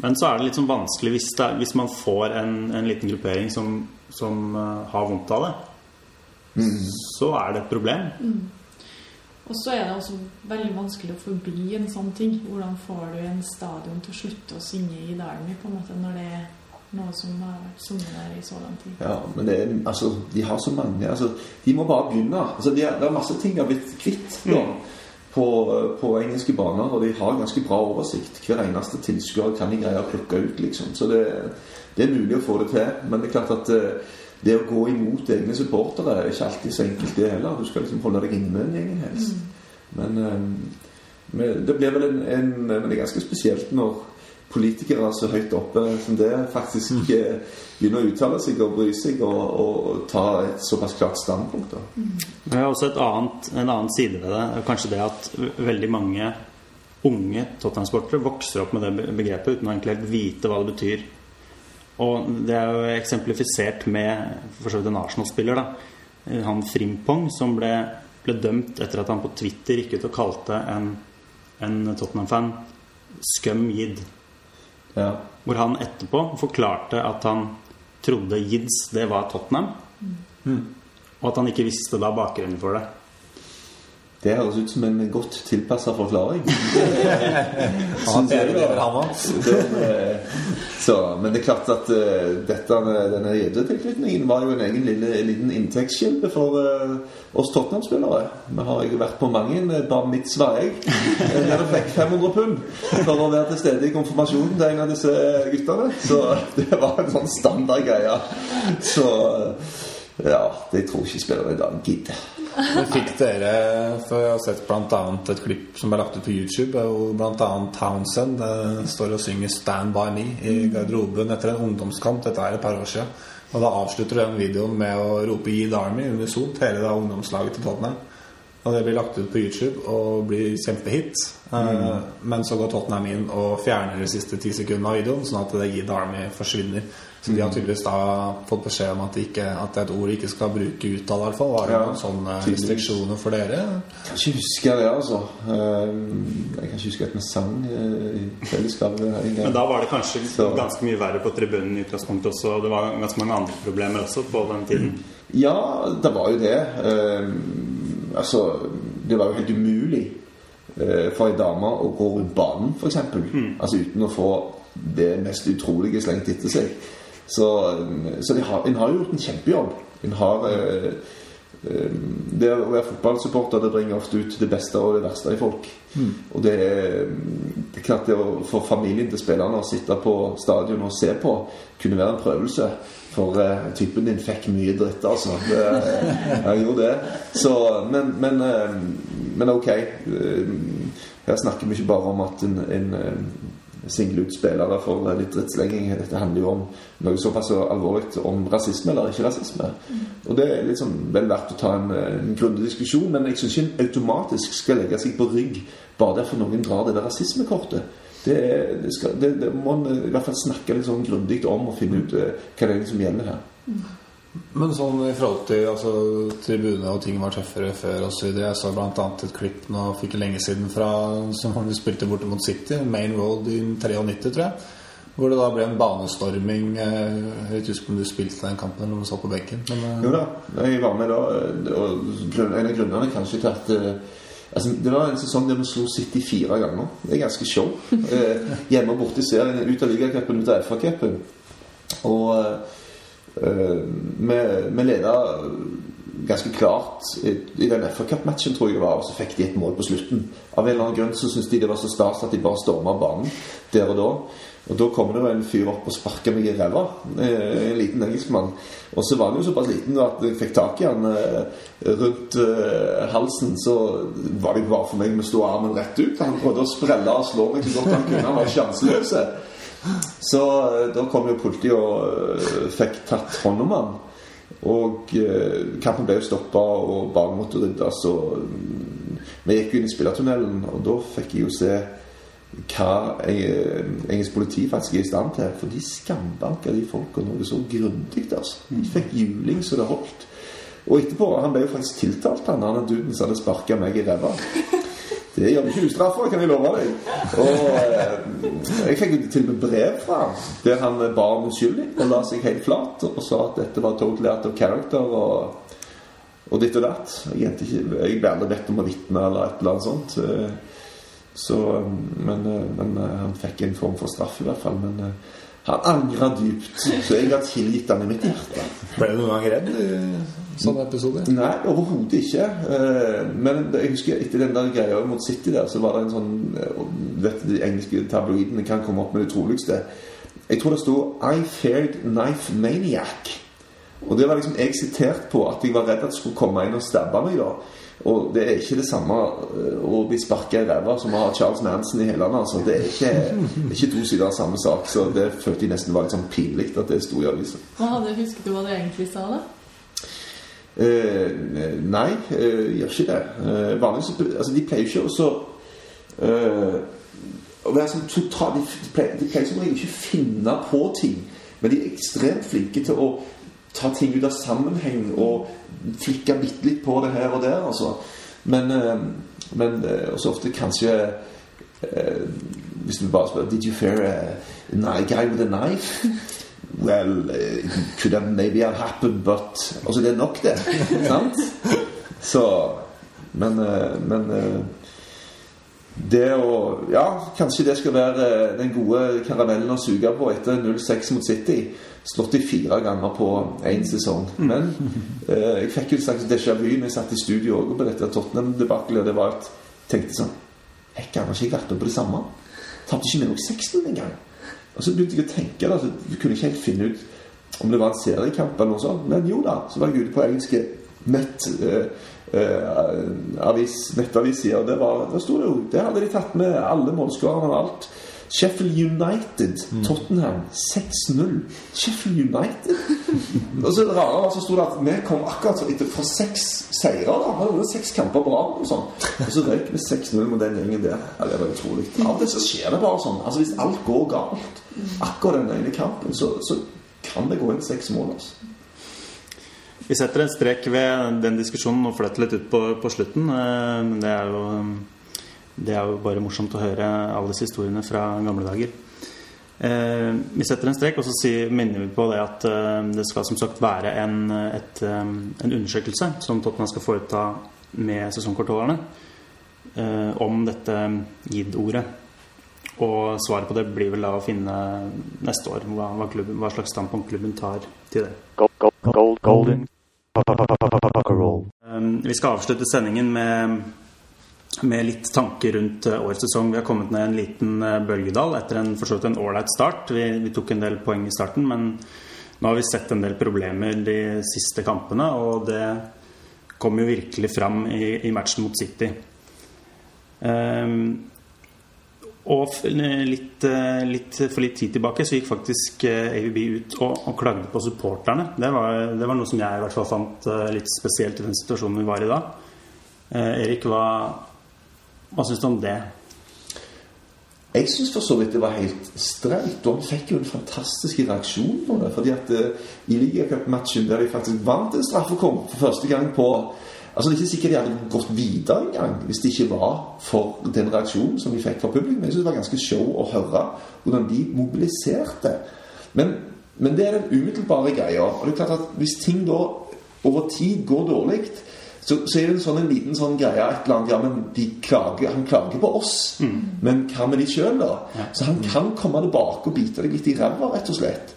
B: Men så er det litt sånn vanskelig hvis, det hvis man får en, en liten gruppering som, som eh, har vondt av det. Så er det et problem.
D: Og så er det også veldig vanskelig å forby en sånn ting. Hvordan får du en stadion til å slutte å synge i dalen på en måte når det er noe som har vært sunget der i så lang tid?
C: Ja, men det er, altså, de har så mange altså, De må bare begynne. Altså, de er, det er masse ting de har blitt kvitt da, på, på engelske baner, og de har ganske bra oversikt. Hver eneste tilskuer kan de greie å plukke ut, liksom. Så det, det er mulig å få det til. Men det er klart at eh, det å gå imot egne supportere er ikke alltid så enkelt, det heller. Du skal liksom holde deg inne med en gjengen helst. Men, eh, men det blir vel en, en Men det er ganske spesielt når politikere så høyt oppe som det faktisk mm. begynner å uttale seg og bry seg og, og ta et såpass klart standpunkt. Da.
B: Det er også et annet, en annen side ved det. Kanskje det at veldig mange unge Tottenham-sportere vokser opp med det begrepet uten å egentlig helt vite hva det betyr. Og det er jo eksemplifisert med for så vidt en Arsenal-spiller. da Han Frimpong som ble, ble dømt etter at han på Twitter gikk ut og kalte en, en Tottenham-fan scum yid.
C: Ja.
B: Hvor han etterpå forklarte at han trodde Yids det var Tottenham. Og at han ikke visste da bakgrunnen for det.
C: Det høres ut som en godt tilpassa forklaring.
E: Lever, han.
C: Det, eh, så, men det er klart at eh, dette, denne gjeddetilknytningen var jo en egen lille, liten inntektskilde for eh, oss Tottenham-spillere. Vi har jo vært på mange bar mitzvah, jeg. Der jeg fikk 500 pund for å være til stede i konfirmasjonen til en av disse guttene. Så det var en sånn standardgreie. Så ja, det tror ikke spillere i dag gidder.
E: Men fikk dere For jeg har sett annet et klipp som er lagt ut på YouTube hvor annet Townsend eh, står og synger 'Stand by me' i garderoben etter en ungdomskamp. Dette er et par år siden. Og da avslutter den videoen med å rope 'Yield Army' unisont, hele da ungdomslaget til Tottenham. Og det blir lagt ut på YouTube og blir kjempehit. Mm. Men så går Tottenham inn og fjerner de siste ti sekundene av videoen, sånn at det 'Yield Army' forsvinner. Så de har tydeligvis da fått beskjed om at det, ikke, at det er et ord de ikke skal bruke utad, i hvert fall. Var det
C: Ja,
E: noen sånne restriksjoner for dere?
C: Jeg kan ikke huske det, altså. Ehm, Jeg kan ikke huske at vi sang eh, i fellesskap.
B: Men da var det kanskje
C: Så-
B: ganske mye verre på tribunen i utgangspunktet også. og Det var ganske mange andre problemer også på den tiden.
C: Ja, det var jo det. Ehm, altså, det var jo helt umulig eh, for ei dame å gå rundt banen, f.eks. Altså uten å få det mest utrolige slengt etter seg. Så, så de har, en har jo gjort en kjempejobb. En har eh, eh, Det å være fotballsupporter det bringer ofte ut det beste og det verste i folk. Og det er, det er klart det å få familien til spillerne å sitte på stadion og se på kunne være en prøvelse. For eh, typen din fikk mye dritt, altså. Det, jeg gjorde det. Så, men, men, eh, men ok. eh, Her snakker vi ikke bare om at en, en, eh, single ut spillere for litt drittslenging. Dette handler jo om noe såpass alvorlig om rasisme eller ikke rasisme. Og det er liksom vel verdt å ta en, en grundig diskusjon, men jeg syns ikke en automatisk skal legge seg på rygg bare derfor noen drar det der rasismekortet. Det, det, skal, det, det må man i hvert fall snakke litt sånn grundig om og finne ut eh, hva det er som gjelder her.
E: Men sånn i forhold til altså, tribune og ting var tøffere før videre. Jeg så annet et klipp nå fikk lenge siden fra som vi spilte borte mot City, Main Road i 93, tror jeg. Hvor det da ble en banestorming. eh, Jeg vet ikke om du spilte den kampen eller om du satt på benken. Men, eh,
C: Jo da, jeg var med da. Og en av grunnene kanskje til at eh, altså, Det var en sesong der vi slo City fire ganger. Det er ganske show. Eh, hjemme og borte i serien. Ut av ligacupen, ut av FA-cupen. Og vi, vi leda ganske klart i, den FA-cup-matchen, tror jeg det var. Og så fikk de et mål på slutten. Av en eller annen grunn så syntes de det var så stas at de bare storma banen der og da. Og da kommer det en fyr opp og sparker meg i ræva. eh, En liten engelskmann. Og så var han jo såpass liten at jeg fikk tak i han eh, rundt eh, halsen. Så var det bare for meg med å stå armen rett ut. Han prøvde å sprelle og slå meg så godt han kunne. Han var sjanseløs. Så eh, da kom jo politiet og eh, fikk tatt hånd om han. Og eh, kampen ble jo stoppa, og banen måtte ryddes. Og mm, vi gikk jo inn i spillertunnelen, og da fikk jeg jo se hva engelsk politi faktisk er i stand til. For de skambanka de folka noe så grundig. Altså. De fikk juling så det holdt. Og etterpå Han ble jo faktisk tiltalt, han han duden som hadde sparka meg i ræva. Det gjør vi ikke ustraffa, kan jeg love deg. Og eh, jeg fikk til og med brev fra ham der han ba om unnskyldning og la seg helt flat og sa at dette var totally out of character og, og ditt og datt. Jeg, ikke, jeg ble aldri bedt om å vitne eller et eller annet sånt. eh, Så, men, eh, men eh, han fikk en form for straff, i hvert fall. Men eh, han angra dypt. Så jeg har tilgitt han i mitt hjerte.
E: ble du noen gang redd i sånne episoder?
C: Nei, overhodet ikke. Eh, Men jeg husker etter den der greia mot City der, så var det en sånn Vet du, De engelske tabloidene kan komme opp med det utroligste. Jeg tror det sto 'I feared knife maniac'. Og det var liksom jeg sitert på at jeg var redd at det skulle komme inn og stabbe meg. da Og det er ikke det samme eh, å bli sparka i ræva som å ha Charles Manson i hælene. Altså. Det er ikke, ikke to sider av samme sak. Så det følte jeg nesten var litt sånn pinlig at det sto i avisa.
D: Husket du hva du egentlig sa, da?
C: Eh, nei, eh, gjør ikke det. Eh, vanligvis altså, De pleier jo ikke også eh, å være sånn totalt de, de pleier som regel ikke å finne på ting, men de er ekstremt flinke til å ta ting ut av sammenheng og flikke bitte litt på det her og der, altså. Men, eh, men eh, også ofte kanskje eh, Hvis du bare spør Did you fear a, guy with a knife? Well, it could have maybe have happened, but Altså, det er nok, det. Sant? Så Men, men det å Ja, kanskje det skal være eh, den gode karamellen å suge på etter 0-6 mot City. Slått i fire ganger på én sesong. Men eh, jeg fikk jo en slags déjà vu når jeg satt i studio også på dette Tottenham-debakkelet. Det var at jeg tenkte sånn Hekk, han har ikke vært med på det samme? Tapte ikke med nok 6-0 engang? Og så begynte jeg å tenke da, så jeg kunne ikke helt finne ut om det var en seriekamp eller noe sånt. Men jo da, så var jeg ute på engelske nett, eh, avis, nettavisider, det var, det sto det jo Der hadde de tatt med alle målskårerne og alt. Sheffield United, Tottenham 6-0. Sheffield United? og så det rare var så sto det at vi kom akkurat så etter fra seks seire. da Hadde vunnet seks kamper på rad. Og sånn Og så røyk vi 6-0 mot den gjengen der. Ja, det var utrolig. Av det så skjer det bare sånn. Altså Hvis alt går galt akkurat den ene kampen, så, så kan det gå inn seks mål. altså
B: Vi setter en strek ved den diskusjonen og flytter litt ut på, på slutten. Eh, Men det er, jo, det er jo bare morsomt å høre alle disse historiene fra gamle dager. Eh, Vi setter en strek, og så minner vi på det at eh, det skal som sagt være en, et, en undersøkelse som Tottenham skal foreta med sesongkortholderne om dette GID-ordet. Og svaret på det blir vel da å finne neste år hva, hva, klubben, hva slags standpunkt klubben tar til det.
A: Gold, gold, gold, golden
B: Vi skal avslutte sendingen med, med litt tanker rundt uh, årets sesong. Vi har kommet ned en liten uh, bølgedal etter en ålreit start. Vi, vi tok en del poeng i starten, men nå har vi sett en del problemer de siste kampene, og det kom jo virkelig fram i, i matchen mot City. Um, Og litt, eh, litt, for litt tid tilbake så gikk faktisk eh, AVB ut og, og klagde på supporterne. Det var, det var noe som jeg i hvert fall fant eh, litt spesielt i den situasjonen vi var i da. Eh, Erik, hva, hva syns du om det?
C: Jeg syns for så vidt det var helt streit, og han fikk jo en fantastisk reaksjon på det. fordi at i ligacupmatchen der de faktisk vant en straffekonk for første gang på Altså Det er ikke sikkert de hadde gått videre engang hvis det ikke var for den reaksjonen som de fikk fra publikum. Jeg synes det var ganske show å høre hvordan de mobiliserte. Men, men det er den umiddelbare greia. Og det er klart at hvis ting da over tid går dårlig, så, så er det en sånn en liten sånn greie et eller annet, ja, men de klager, Han klager på oss, men hva med de sjøl, da? Så han kan komme tilbake og bite deg litt i ræva, rett og slett.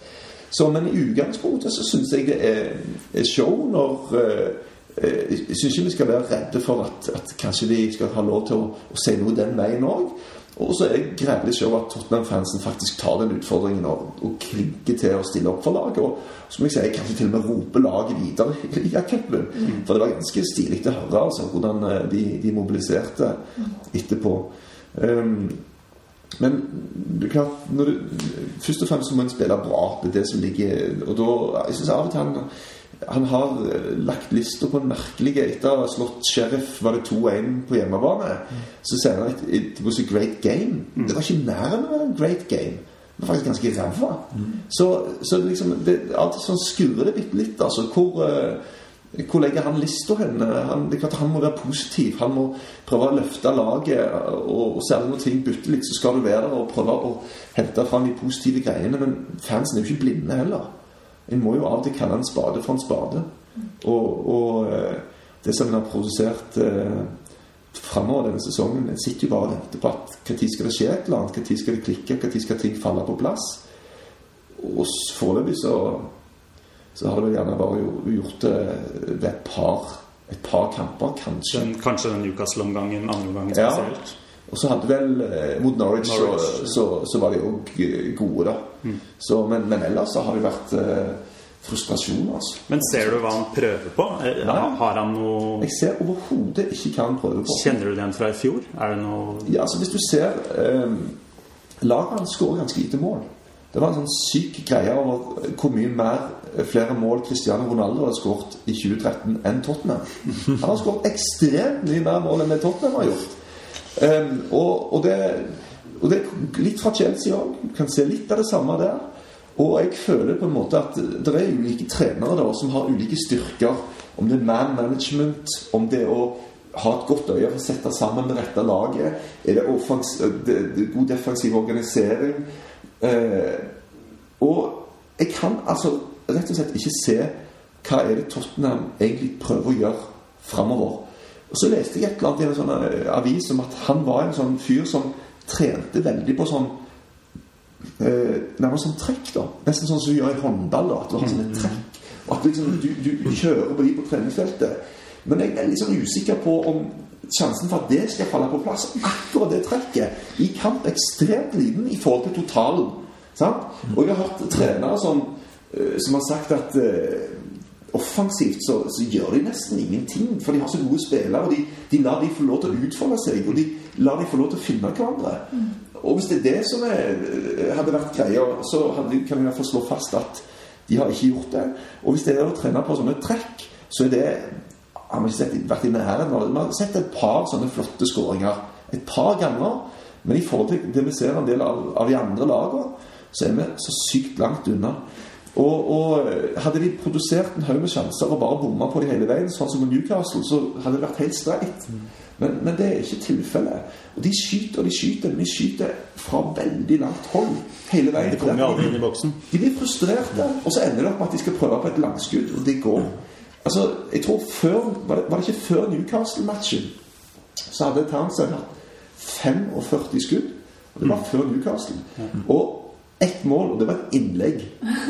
C: Så, men i utgangspunktet så syns jeg det er, show når eh, Jeg syns ikke vi skal være redde for at, at kanskje de skal ha lov til å, å si noe den veien òg. Og så er det grævlig show at Tottenham-fansen faktisk tar den utfordringen og, og klinker til å stille opp for laget. Og som jeg sier, kanskje til og med rope laget videre i ligacupen. For det var ganske stilig å høre altså, hvordan eh, de, de mobiliserte etterpå. Um, men det er klart du, Først og fremst må en spille bra. Det er det som ligger Og da Jeg synes av og til han han har eh, lagt lista på en merkelig Etter å ha slått Sheriff var det 2-1 på hjemmebane. Så sier han at it was a great game. Det var ikke nær en great game. Det var faktisk ganske ræva. Så, så liksom det, alt sånn skurrer det bitte litt. Altså, hvor, eh, hvor legger han lista hen? Han, det er klart han må være positiv. Han må prøve å løfte laget. Og, og særlig når ting butter litt, så skal du være der og prøve å hente fram de positive greiene. Men fansen er jo ikke blinde heller. En må jo av og til kalle en spade for en spade. Og, og eh, det som en har produsert eh, framover denne sesongen, en sitter jo bare og venter på at når skal det skje et eller annet, når skal det klikke, når skal ting falle på plass. Og foreløpig så, så har det vel gjerne bare gjort det ved et par, et par kamper, kanskje.
B: Den, kanskje den Newcastle-omgangen, andre omgangen
C: Ja. Og så hadde vel eh, mot Norwich,
B: Norwich,
C: så, så, så var de òg gode, da. Så, men, men ellers så har det vært eh, frustrasjon, altså.
B: Men ser du hva han prøver på? Eh,
C: Nei.
B: Har han noe
C: Jeg ser overhodet ikke hva han prøver på.
B: Kjenner du det igjen fra i fjor? Er det noe
C: Ja, altså Hvis du ser eh, Laget hans skårer ganske lite mål. Det var en sånn syk greie over hvor mye mer eh, flere mål Cristiano Ronaldo har skåret i 2013 enn Tottenham. Han har skåret ekstremt mye mer mål enn det Tottenham har gjort. Eh, og, og, det, og det er litt fra Chelsea òg. Kan se litt av det samme der. Og jeg føler på en måte at det er ulike trenere da, som har ulike styrker. Om det er man management, om det er å ha et godt øye for å sette sammen det rette laget. Er det, offens, det, det god defensiv organisering? Eh, og jeg kan altså rett og slett ikke se hva er det Tottenham egentlig prøver å gjøre framover. Og så leste jeg et eller annet i en sånn eh, avis om at han var en sånn fyr som trente veldig på sånn eh, nærmest sånn trekk, da. Nesten sånn som du gjør i håndball. At du har sånne trekk. Og at liksom, du, du kjører på de på treningsfeltet. Men jeg er litt sånn usikker på om sjansen for at det skal falle på plass, akkurat det trekket, i kamp ekstremt liten i forhold til totalen. Sant? Og jeg har hørt trenere som, eh, som har sagt at eh, offensivt så, så gjør de nesten ingenting. For de har så gode spillere, og de, de lar de få lov til å utfolde seg. Og de lar de få lov til å finne hverandre. Og hvis det er det som er, hadde vært greia, så hadde, kan vi i hvert fall slå fast at de har ikke gjort det. Og hvis det er å trene på sånne trekk, så er det har vi ikke sett, vært i nærheten av det. Vi har sett et par sånne flotte skåringer. Et par ganger. Men i forhold til det vi ser en del av, av de andre lagene, så er vi så sykt langt unna. Og, og hadde de produsert en haug med sjanser og bare bomma på de hele veien, sånn som Newcastle, så hadde det vært helt streit. Men, men det er ikke tilfellet. Og de skyter og de skyter, de skyter fra veldig langt hold hele veien.
B: Det kommer aldri inn i boksen.
C: De blir frustrerte, og så ender det opp med at de skal prøve på et langskudd, og det går. Altså, jeg tror før, Var det, var det ikke før Newcastle-matchen så hadde Townsend hatt 45 skudd. Og det var før Newcastle. Og ett mål, og det var et innlegg.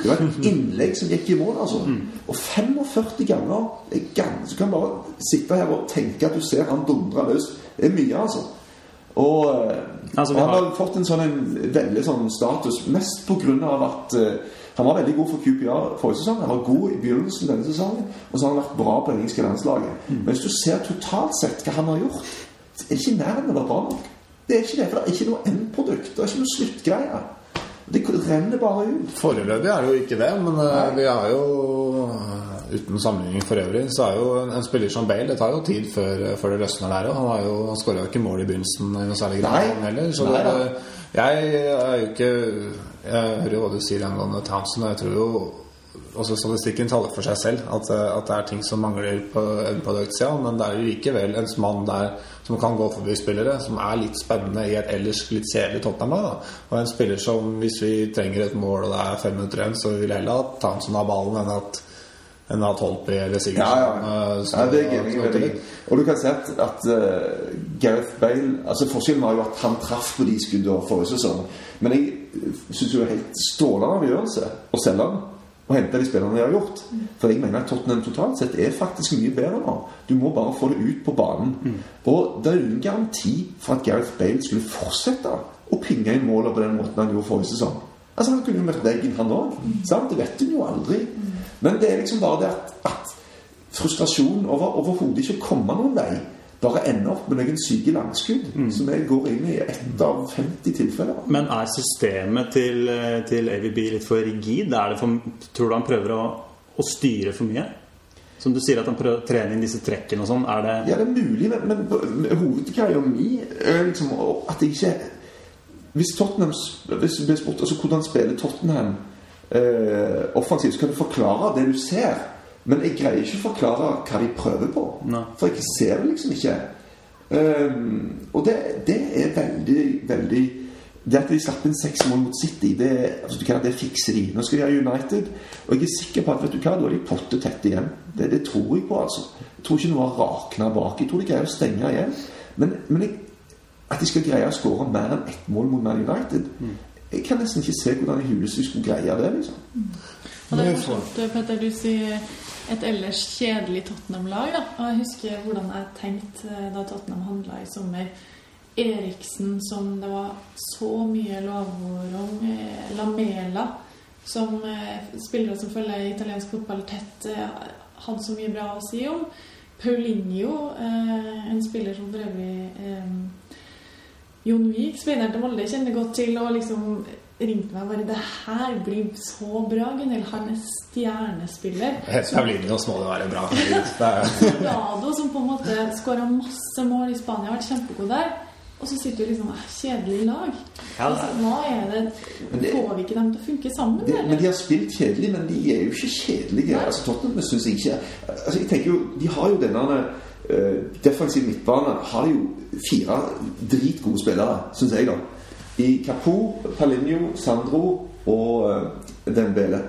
C: Det var et innlegg som gikk i mål, altså. Og 45 ganger er ganske, Du kan bare sitte her og tenke at du ser han dundre løs. Det er mye, altså. Og, eh,
B: Altså,
C: og han
B: har-
C: fått en sånn en veldig sånn status mest på grunn av at uh, han var veldig god for QPR forrige sesong. Han var god i begynnelsen denne sesongen, og så har han vært bra på det engelske landslaget. Men hvis du ser totalt sett hva han har gjort, er det ikke nær enn å være bra nok. Det er ikke det, for det er ikke noe endprodukt. Det er ikke noe sluttgreie. Det renner bare ut.
E: Foreløpig er det jo ikke det, men Nei. vi har jo eh, Uten sammenligning for øvrig, så er jo en, spiller som Bale Det tar jo tid før, før det løsner der òg. Han, har jo- han skåra jo ikke mål i begynnelsen i noe særlig grad, heller. Så
C: Nei
E: det, jeg er jo ikke Jeg hører jo hva du sier angående Townsend, og jeg tror jo også statistikken taler for seg selv. At, eh, at det er ting som mangler på endproduktsida. Men det er jo likevel en mann der som kan gå forbi spillere, som er litt spennende i et ellers litt kjedelig Tottenham-lag. da. Og en spiller som hvis vi trenger et mål og det er fem minutter igjen, så vil heller at Townsend har ballen enn at enn at Holtby eller
C: Ja, ja.
E: eh,
C: ja det er i. Og du kan se at, at eh, Gareth Bale altså Forskjellen var jo at han traff på de skuddene forrige sesong. Men jeg syns jo det er helt strålende avgjørelse å selge han og hente de spillerne de har gjort. For jeg mener at Tottenham totalt sett er faktisk mye bedre nå. Du må bare få det ut på banen. Og det er ingen garanti for at Gareth Bale skulle fortsette å pinge inn måler på den måten han gjorde forrige sesong. Altså Han kunne jo møtt veggen, han òg. Det vet hun jo aldri. Men det er liksom bare det at, at frustrasjonen over overhodet ikke å komme noen vei, bare ender opp med noen syke langskudd, som jeg går inn i ett av 50 tilfeller.
B: Men er systemet til, eh, til AVB litt for rigid? Er det for, tror du han prøver å, å styre for mye? Som du sier at han prøver å trene inn disse trekkene og sånn. Er det
C: Ja, det er mulig, men, men, men hovedgreia mi er liksom at jeg ikke Hvis Tottenham Hvis spurt altså, hvordan spiller Tottenham eh, offensivt, så kan du forklare det du ser. Men jeg greier ikke å forklare hva de prøver på.
B: Nei.
C: For jeg ser det liksom ikke. Um, og det, det er veldig, veldig Det at de slapp inn seks mål mot City, det, altså, du kan, det fikser de. Nå skal de ha United, og jeg er sikker på at vet du hva, da er de potte tett igjen. Det, det tror jeg på, altså. Jeg tror ikke noe har rakna bak. Jeg tror de greier å stenge igjen. Men, men jeg, at de skal greie å skåre mer enn ett mål mot Man United Jeg kan nesten ikke se hvordan i huset de skulle greie det. liksom
D: Og det er morsomt, Petter, du sier et ellers kjedelig Tottenham-lag. Og jeg husker hvordan jeg tenkte eh, da Tottenham handla i sommer. Eriksen som det var så mye lovord om. eh, Lamela som eh, spillere som følger italiensk fotball tett, hadde så mye bra å si om. Paulinho, en spiller som for øvrig Jon Vik, spilleren til Molde, kjenner godt til og liksom ringte meg bare 'Det her blir så bra, Gunhild. Han er stjernespiller.'
E: Paulinho må det være bra.
D: Ronaldo, som på en måte skåra masse mål i Spania, har vært kjempegod der. Og så sitter du liksom «Ah, Kjedelig lag.
B: Ja,
D: altså, hva er det
C: det-
D: Får vi ikke dem til å funke sammen,
C: det, men de har spilt kjedelig, men de er jo ikke kjedelige.
D: Nei.
C: Altså Tottenham syns jeg ikke altså, jeg tenker jo, De har jo denne uh, defensiv midtbane har jo fire dritgode spillere, syns jeg, da. I Capo, Palinho, Sandro og uh, Dembele.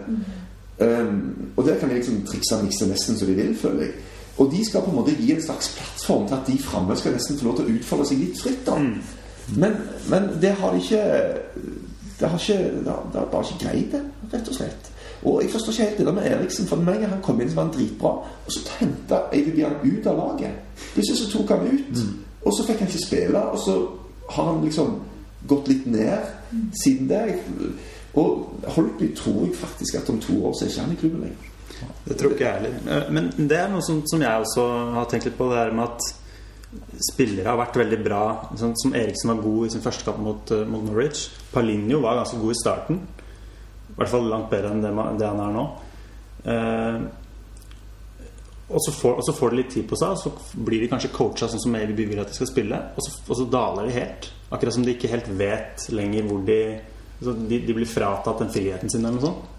C: Um, og der kan de liksom trikse og mikse nesten som de vil, føler jeg. Og de skal på en måte gi en slags plattform til at de framme skal nesten få lov til å utfolde seg litt fritt. da men, men det har de ikke Det har ikke Det har, det har bare ikke greid det, rett og slett. Og jeg forstår ikke helt det der med Eriksen. For med en han kom inn, så var han dritbra. Og så henta Eivind han ut av laget. Plutselig så tok han ut. Og så fikk han ikke spille. Og så har han liksom gått litt ned siden det. Og Holby tror jeg faktisk at om to år så er ikke han i klubben lenger.
B: Det tror ikke jeg heller. Eh, Men det er noe som, som jeg også har tenkt litt på. Det her med at spillere har vært veldig bra. Sånn, som Eriksen var god i sin første kamp mot, eh, mot Norwich. Palinho var ganske god i starten. I hvert fall langt bedre enn det, det han er nå. Eh, og, så får, får de litt tid på seg, og så blir de kanskje coacha sånn som AVB vil at de skal spille. Og så, og så daler de helt. Akkurat som de ikke helt vet lenger hvor de altså de, de blir fratatt den friheten sin eller noe sånt.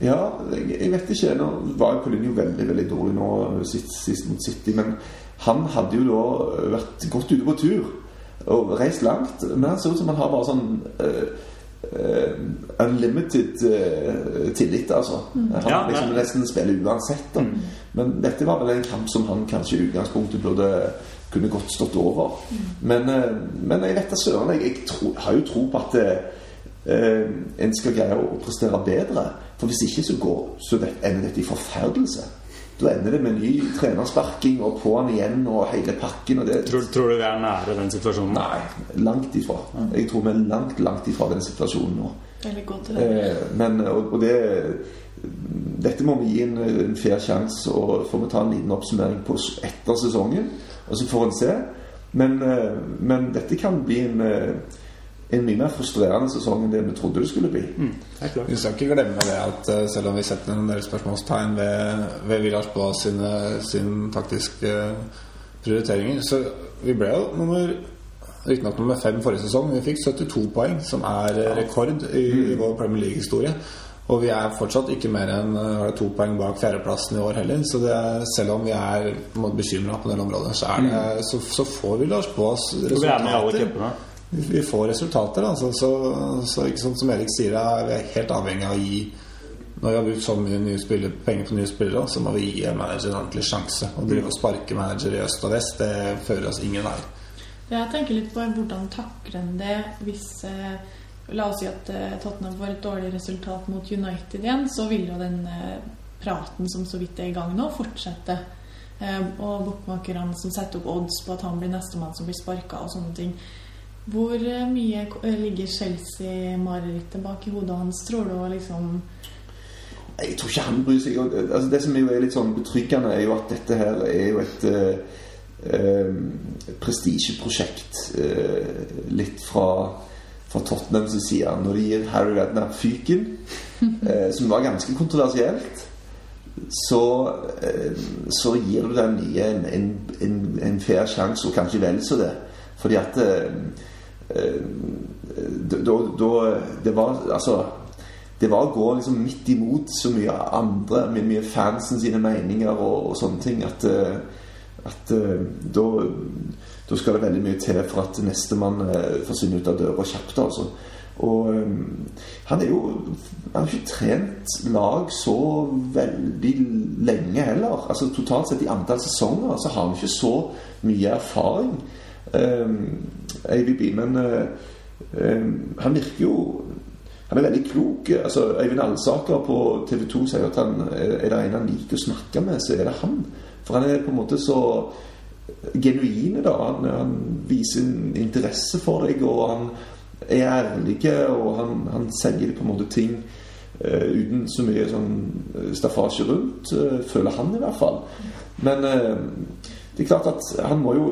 C: Ja, jeg, jeg vet ikke. Nå var jo Paulinho veldig veldig dårlig nå sist, sist mot City. Men han hadde jo da vært godt ute på tur og reist langt. Men han ser ut som han har bare sånn uh, uh, unlimited uh, tillit, altså. Han
B: Ja,
C: liksom nesten spiller uansett. Da. Men dette var vel en kamp som han kanskje i utgangspunktet burde kunne godt stått over. Men, eh, men jeg vet da søren. Jeg, jeg tro, har jo tro på at eh, eh, en skal greie å prestere bedre. For hvis ikke så går så ender dette i forferdelse. Da ender det med ny trenersparking og på'n igjen og hele pakken. Og det,
B: Tror, tror du vi er nære den situasjonen?
C: Nei, langt ifra. Jeg tror vi er langt, langt ifra den situasjonen nå.
D: Veldig godt det.
C: Eh, men, og, og det Dette må vi gi en, en fair sjanse, og får vi ta en liten oppsummering på etter sesongen. Og så får en se. Men, eh, men dette kan bli en, eh, en mye mer frustrerende sesong enn det vi trodde det skulle bli.
B: Mm.
E: Vi skal ikke glemme det at eh, selv om vi setter en del spørsmålstegn ved, ved Villars Boas sine, sin taktiske prioriteringer, så vi ble jo nummer Riktignok nummer fem forrige sesong, men vi fikk 72 poeng, som er rekord i, i vår Premier League-historie. Og vi er fortsatt ikke mer enn eh, det to poeng bak fjerdeplassen i år heller. Så det selv om vi er på bekymra på en del områder, så, er det, så, så får vi Lars
B: er med alle
E: resultater. Vi vi får resultater, altså. Så, så ikke sånn som Erik sier, er vi er helt avhengig av å gi Når vi har brukt så mye nye spiller, penger på nye spillere, så må vi gi en manager en ordentlig sjanse. Å drive og sparke manager i øst og vest, det fører oss ingen vei.
D: Jeg tenker litt på hvordan takler en det hvis eh, La oss si at eh, Tottenham får et dårlig resultat mot United igjen, så vil jo den eh, praten som så vidt er i gang nå, fortsette. Eh, og bookmakerne som setter opp odds på at han blir nestemann som blir sparka og sånne ting. Hvor mye ligger Chelsea-marerittet bak i hodet hans, tror du? Liksom
C: Jeg tror ikke han bryr seg. Altså, det som er litt sånn betryggende, er jo at dette her er jo et eh, prestisjeprosjekt eh, litt fra, fra sier side. Når de gir Harry Redknapp fyken, eh, som var ganske kontroversielt, så, eh, så gir du den nye en, en, en, en fair sjanse, og kanskje vel så det. Fordi at eh, eh, da, da Det var altså det var å gå liksom midt imot så mye andre, med mye fansen sine meninger og, og sånne ting, at, eh, at eh, da, da skal det veldig mye til for at nestemann eh, forsvinner ut av døra kjapt. altså. Og um, han er jo Han har ikke trent lag så veldig lenge heller. Altså Totalt sett i antall sesonger så har han ikke så mye erfaring. Um, ABB, men eh, eh, han virker jo han er veldig klok. altså Øyvind Alsaker på TV 2 sier at han er det en han liker å snakke med, så er det han. For han er på en måte så genuin. da Han, han viser en interesse for deg, og han er ærlig, og han, han sier på en måte ting uh, uten så mye sånn eh, staffasje rundt, Uh, føler han i hvert fall. Men uh, det er klart at han må jo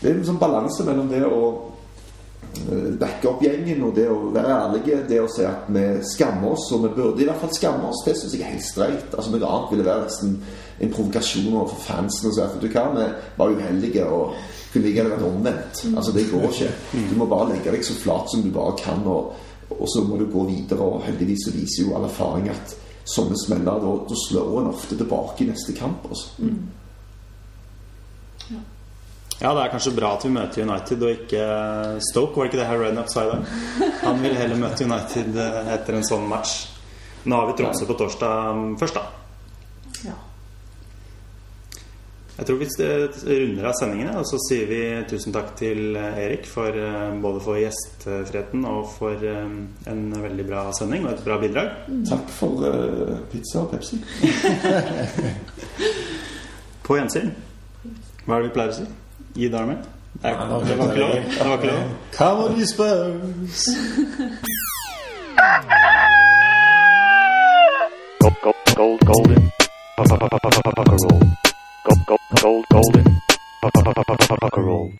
C: Det er en sånn balanse mellom det å backe opp gjengen og det å være ærlige, det å si at vi skammer oss, og vi burde i hvert fall skamme oss, det syns jeg er helt streit. Altså, noe annet ville være nesten en provokasjon overfor fansen og si at du hva, vi var uheldige og kunne like gjerne vært omvendt. Altså, det går ikke. Du må bare legge deg så flat som du bare kan, og, og så må du gå videre. Og heldigvis så viser jo all erfaring at sånne smeller, da, da slår en ofte tilbake i neste kamp. Altså.
B: Ja, det er kanskje bra at vi møter United og ikke Stoke. Var det ikke det her sa i dag? Han vil heller møte United eh, etter en sånn match. Nå har vi Tromsø på torsdag mm, først, da.
D: Ja.
B: Jeg tror vi eh, runder av sendingene, og så sier vi tusen takk til eh, Erik for eh, både for gjestfriheten og for eh, en veldig bra sending og et bra bidrag.
C: Takk for uh, pizza og Pepsi.
B: På gjensyn. Hva er det vi pleier å si? Gi det armen? Det, er-
E: Nei, nå-
B: det var ikke lov. Det var ikke lov.
E: Come on, you Spurs!
A: Gold, gold, gold, golden. Gold, gold, gold, golden. Roll.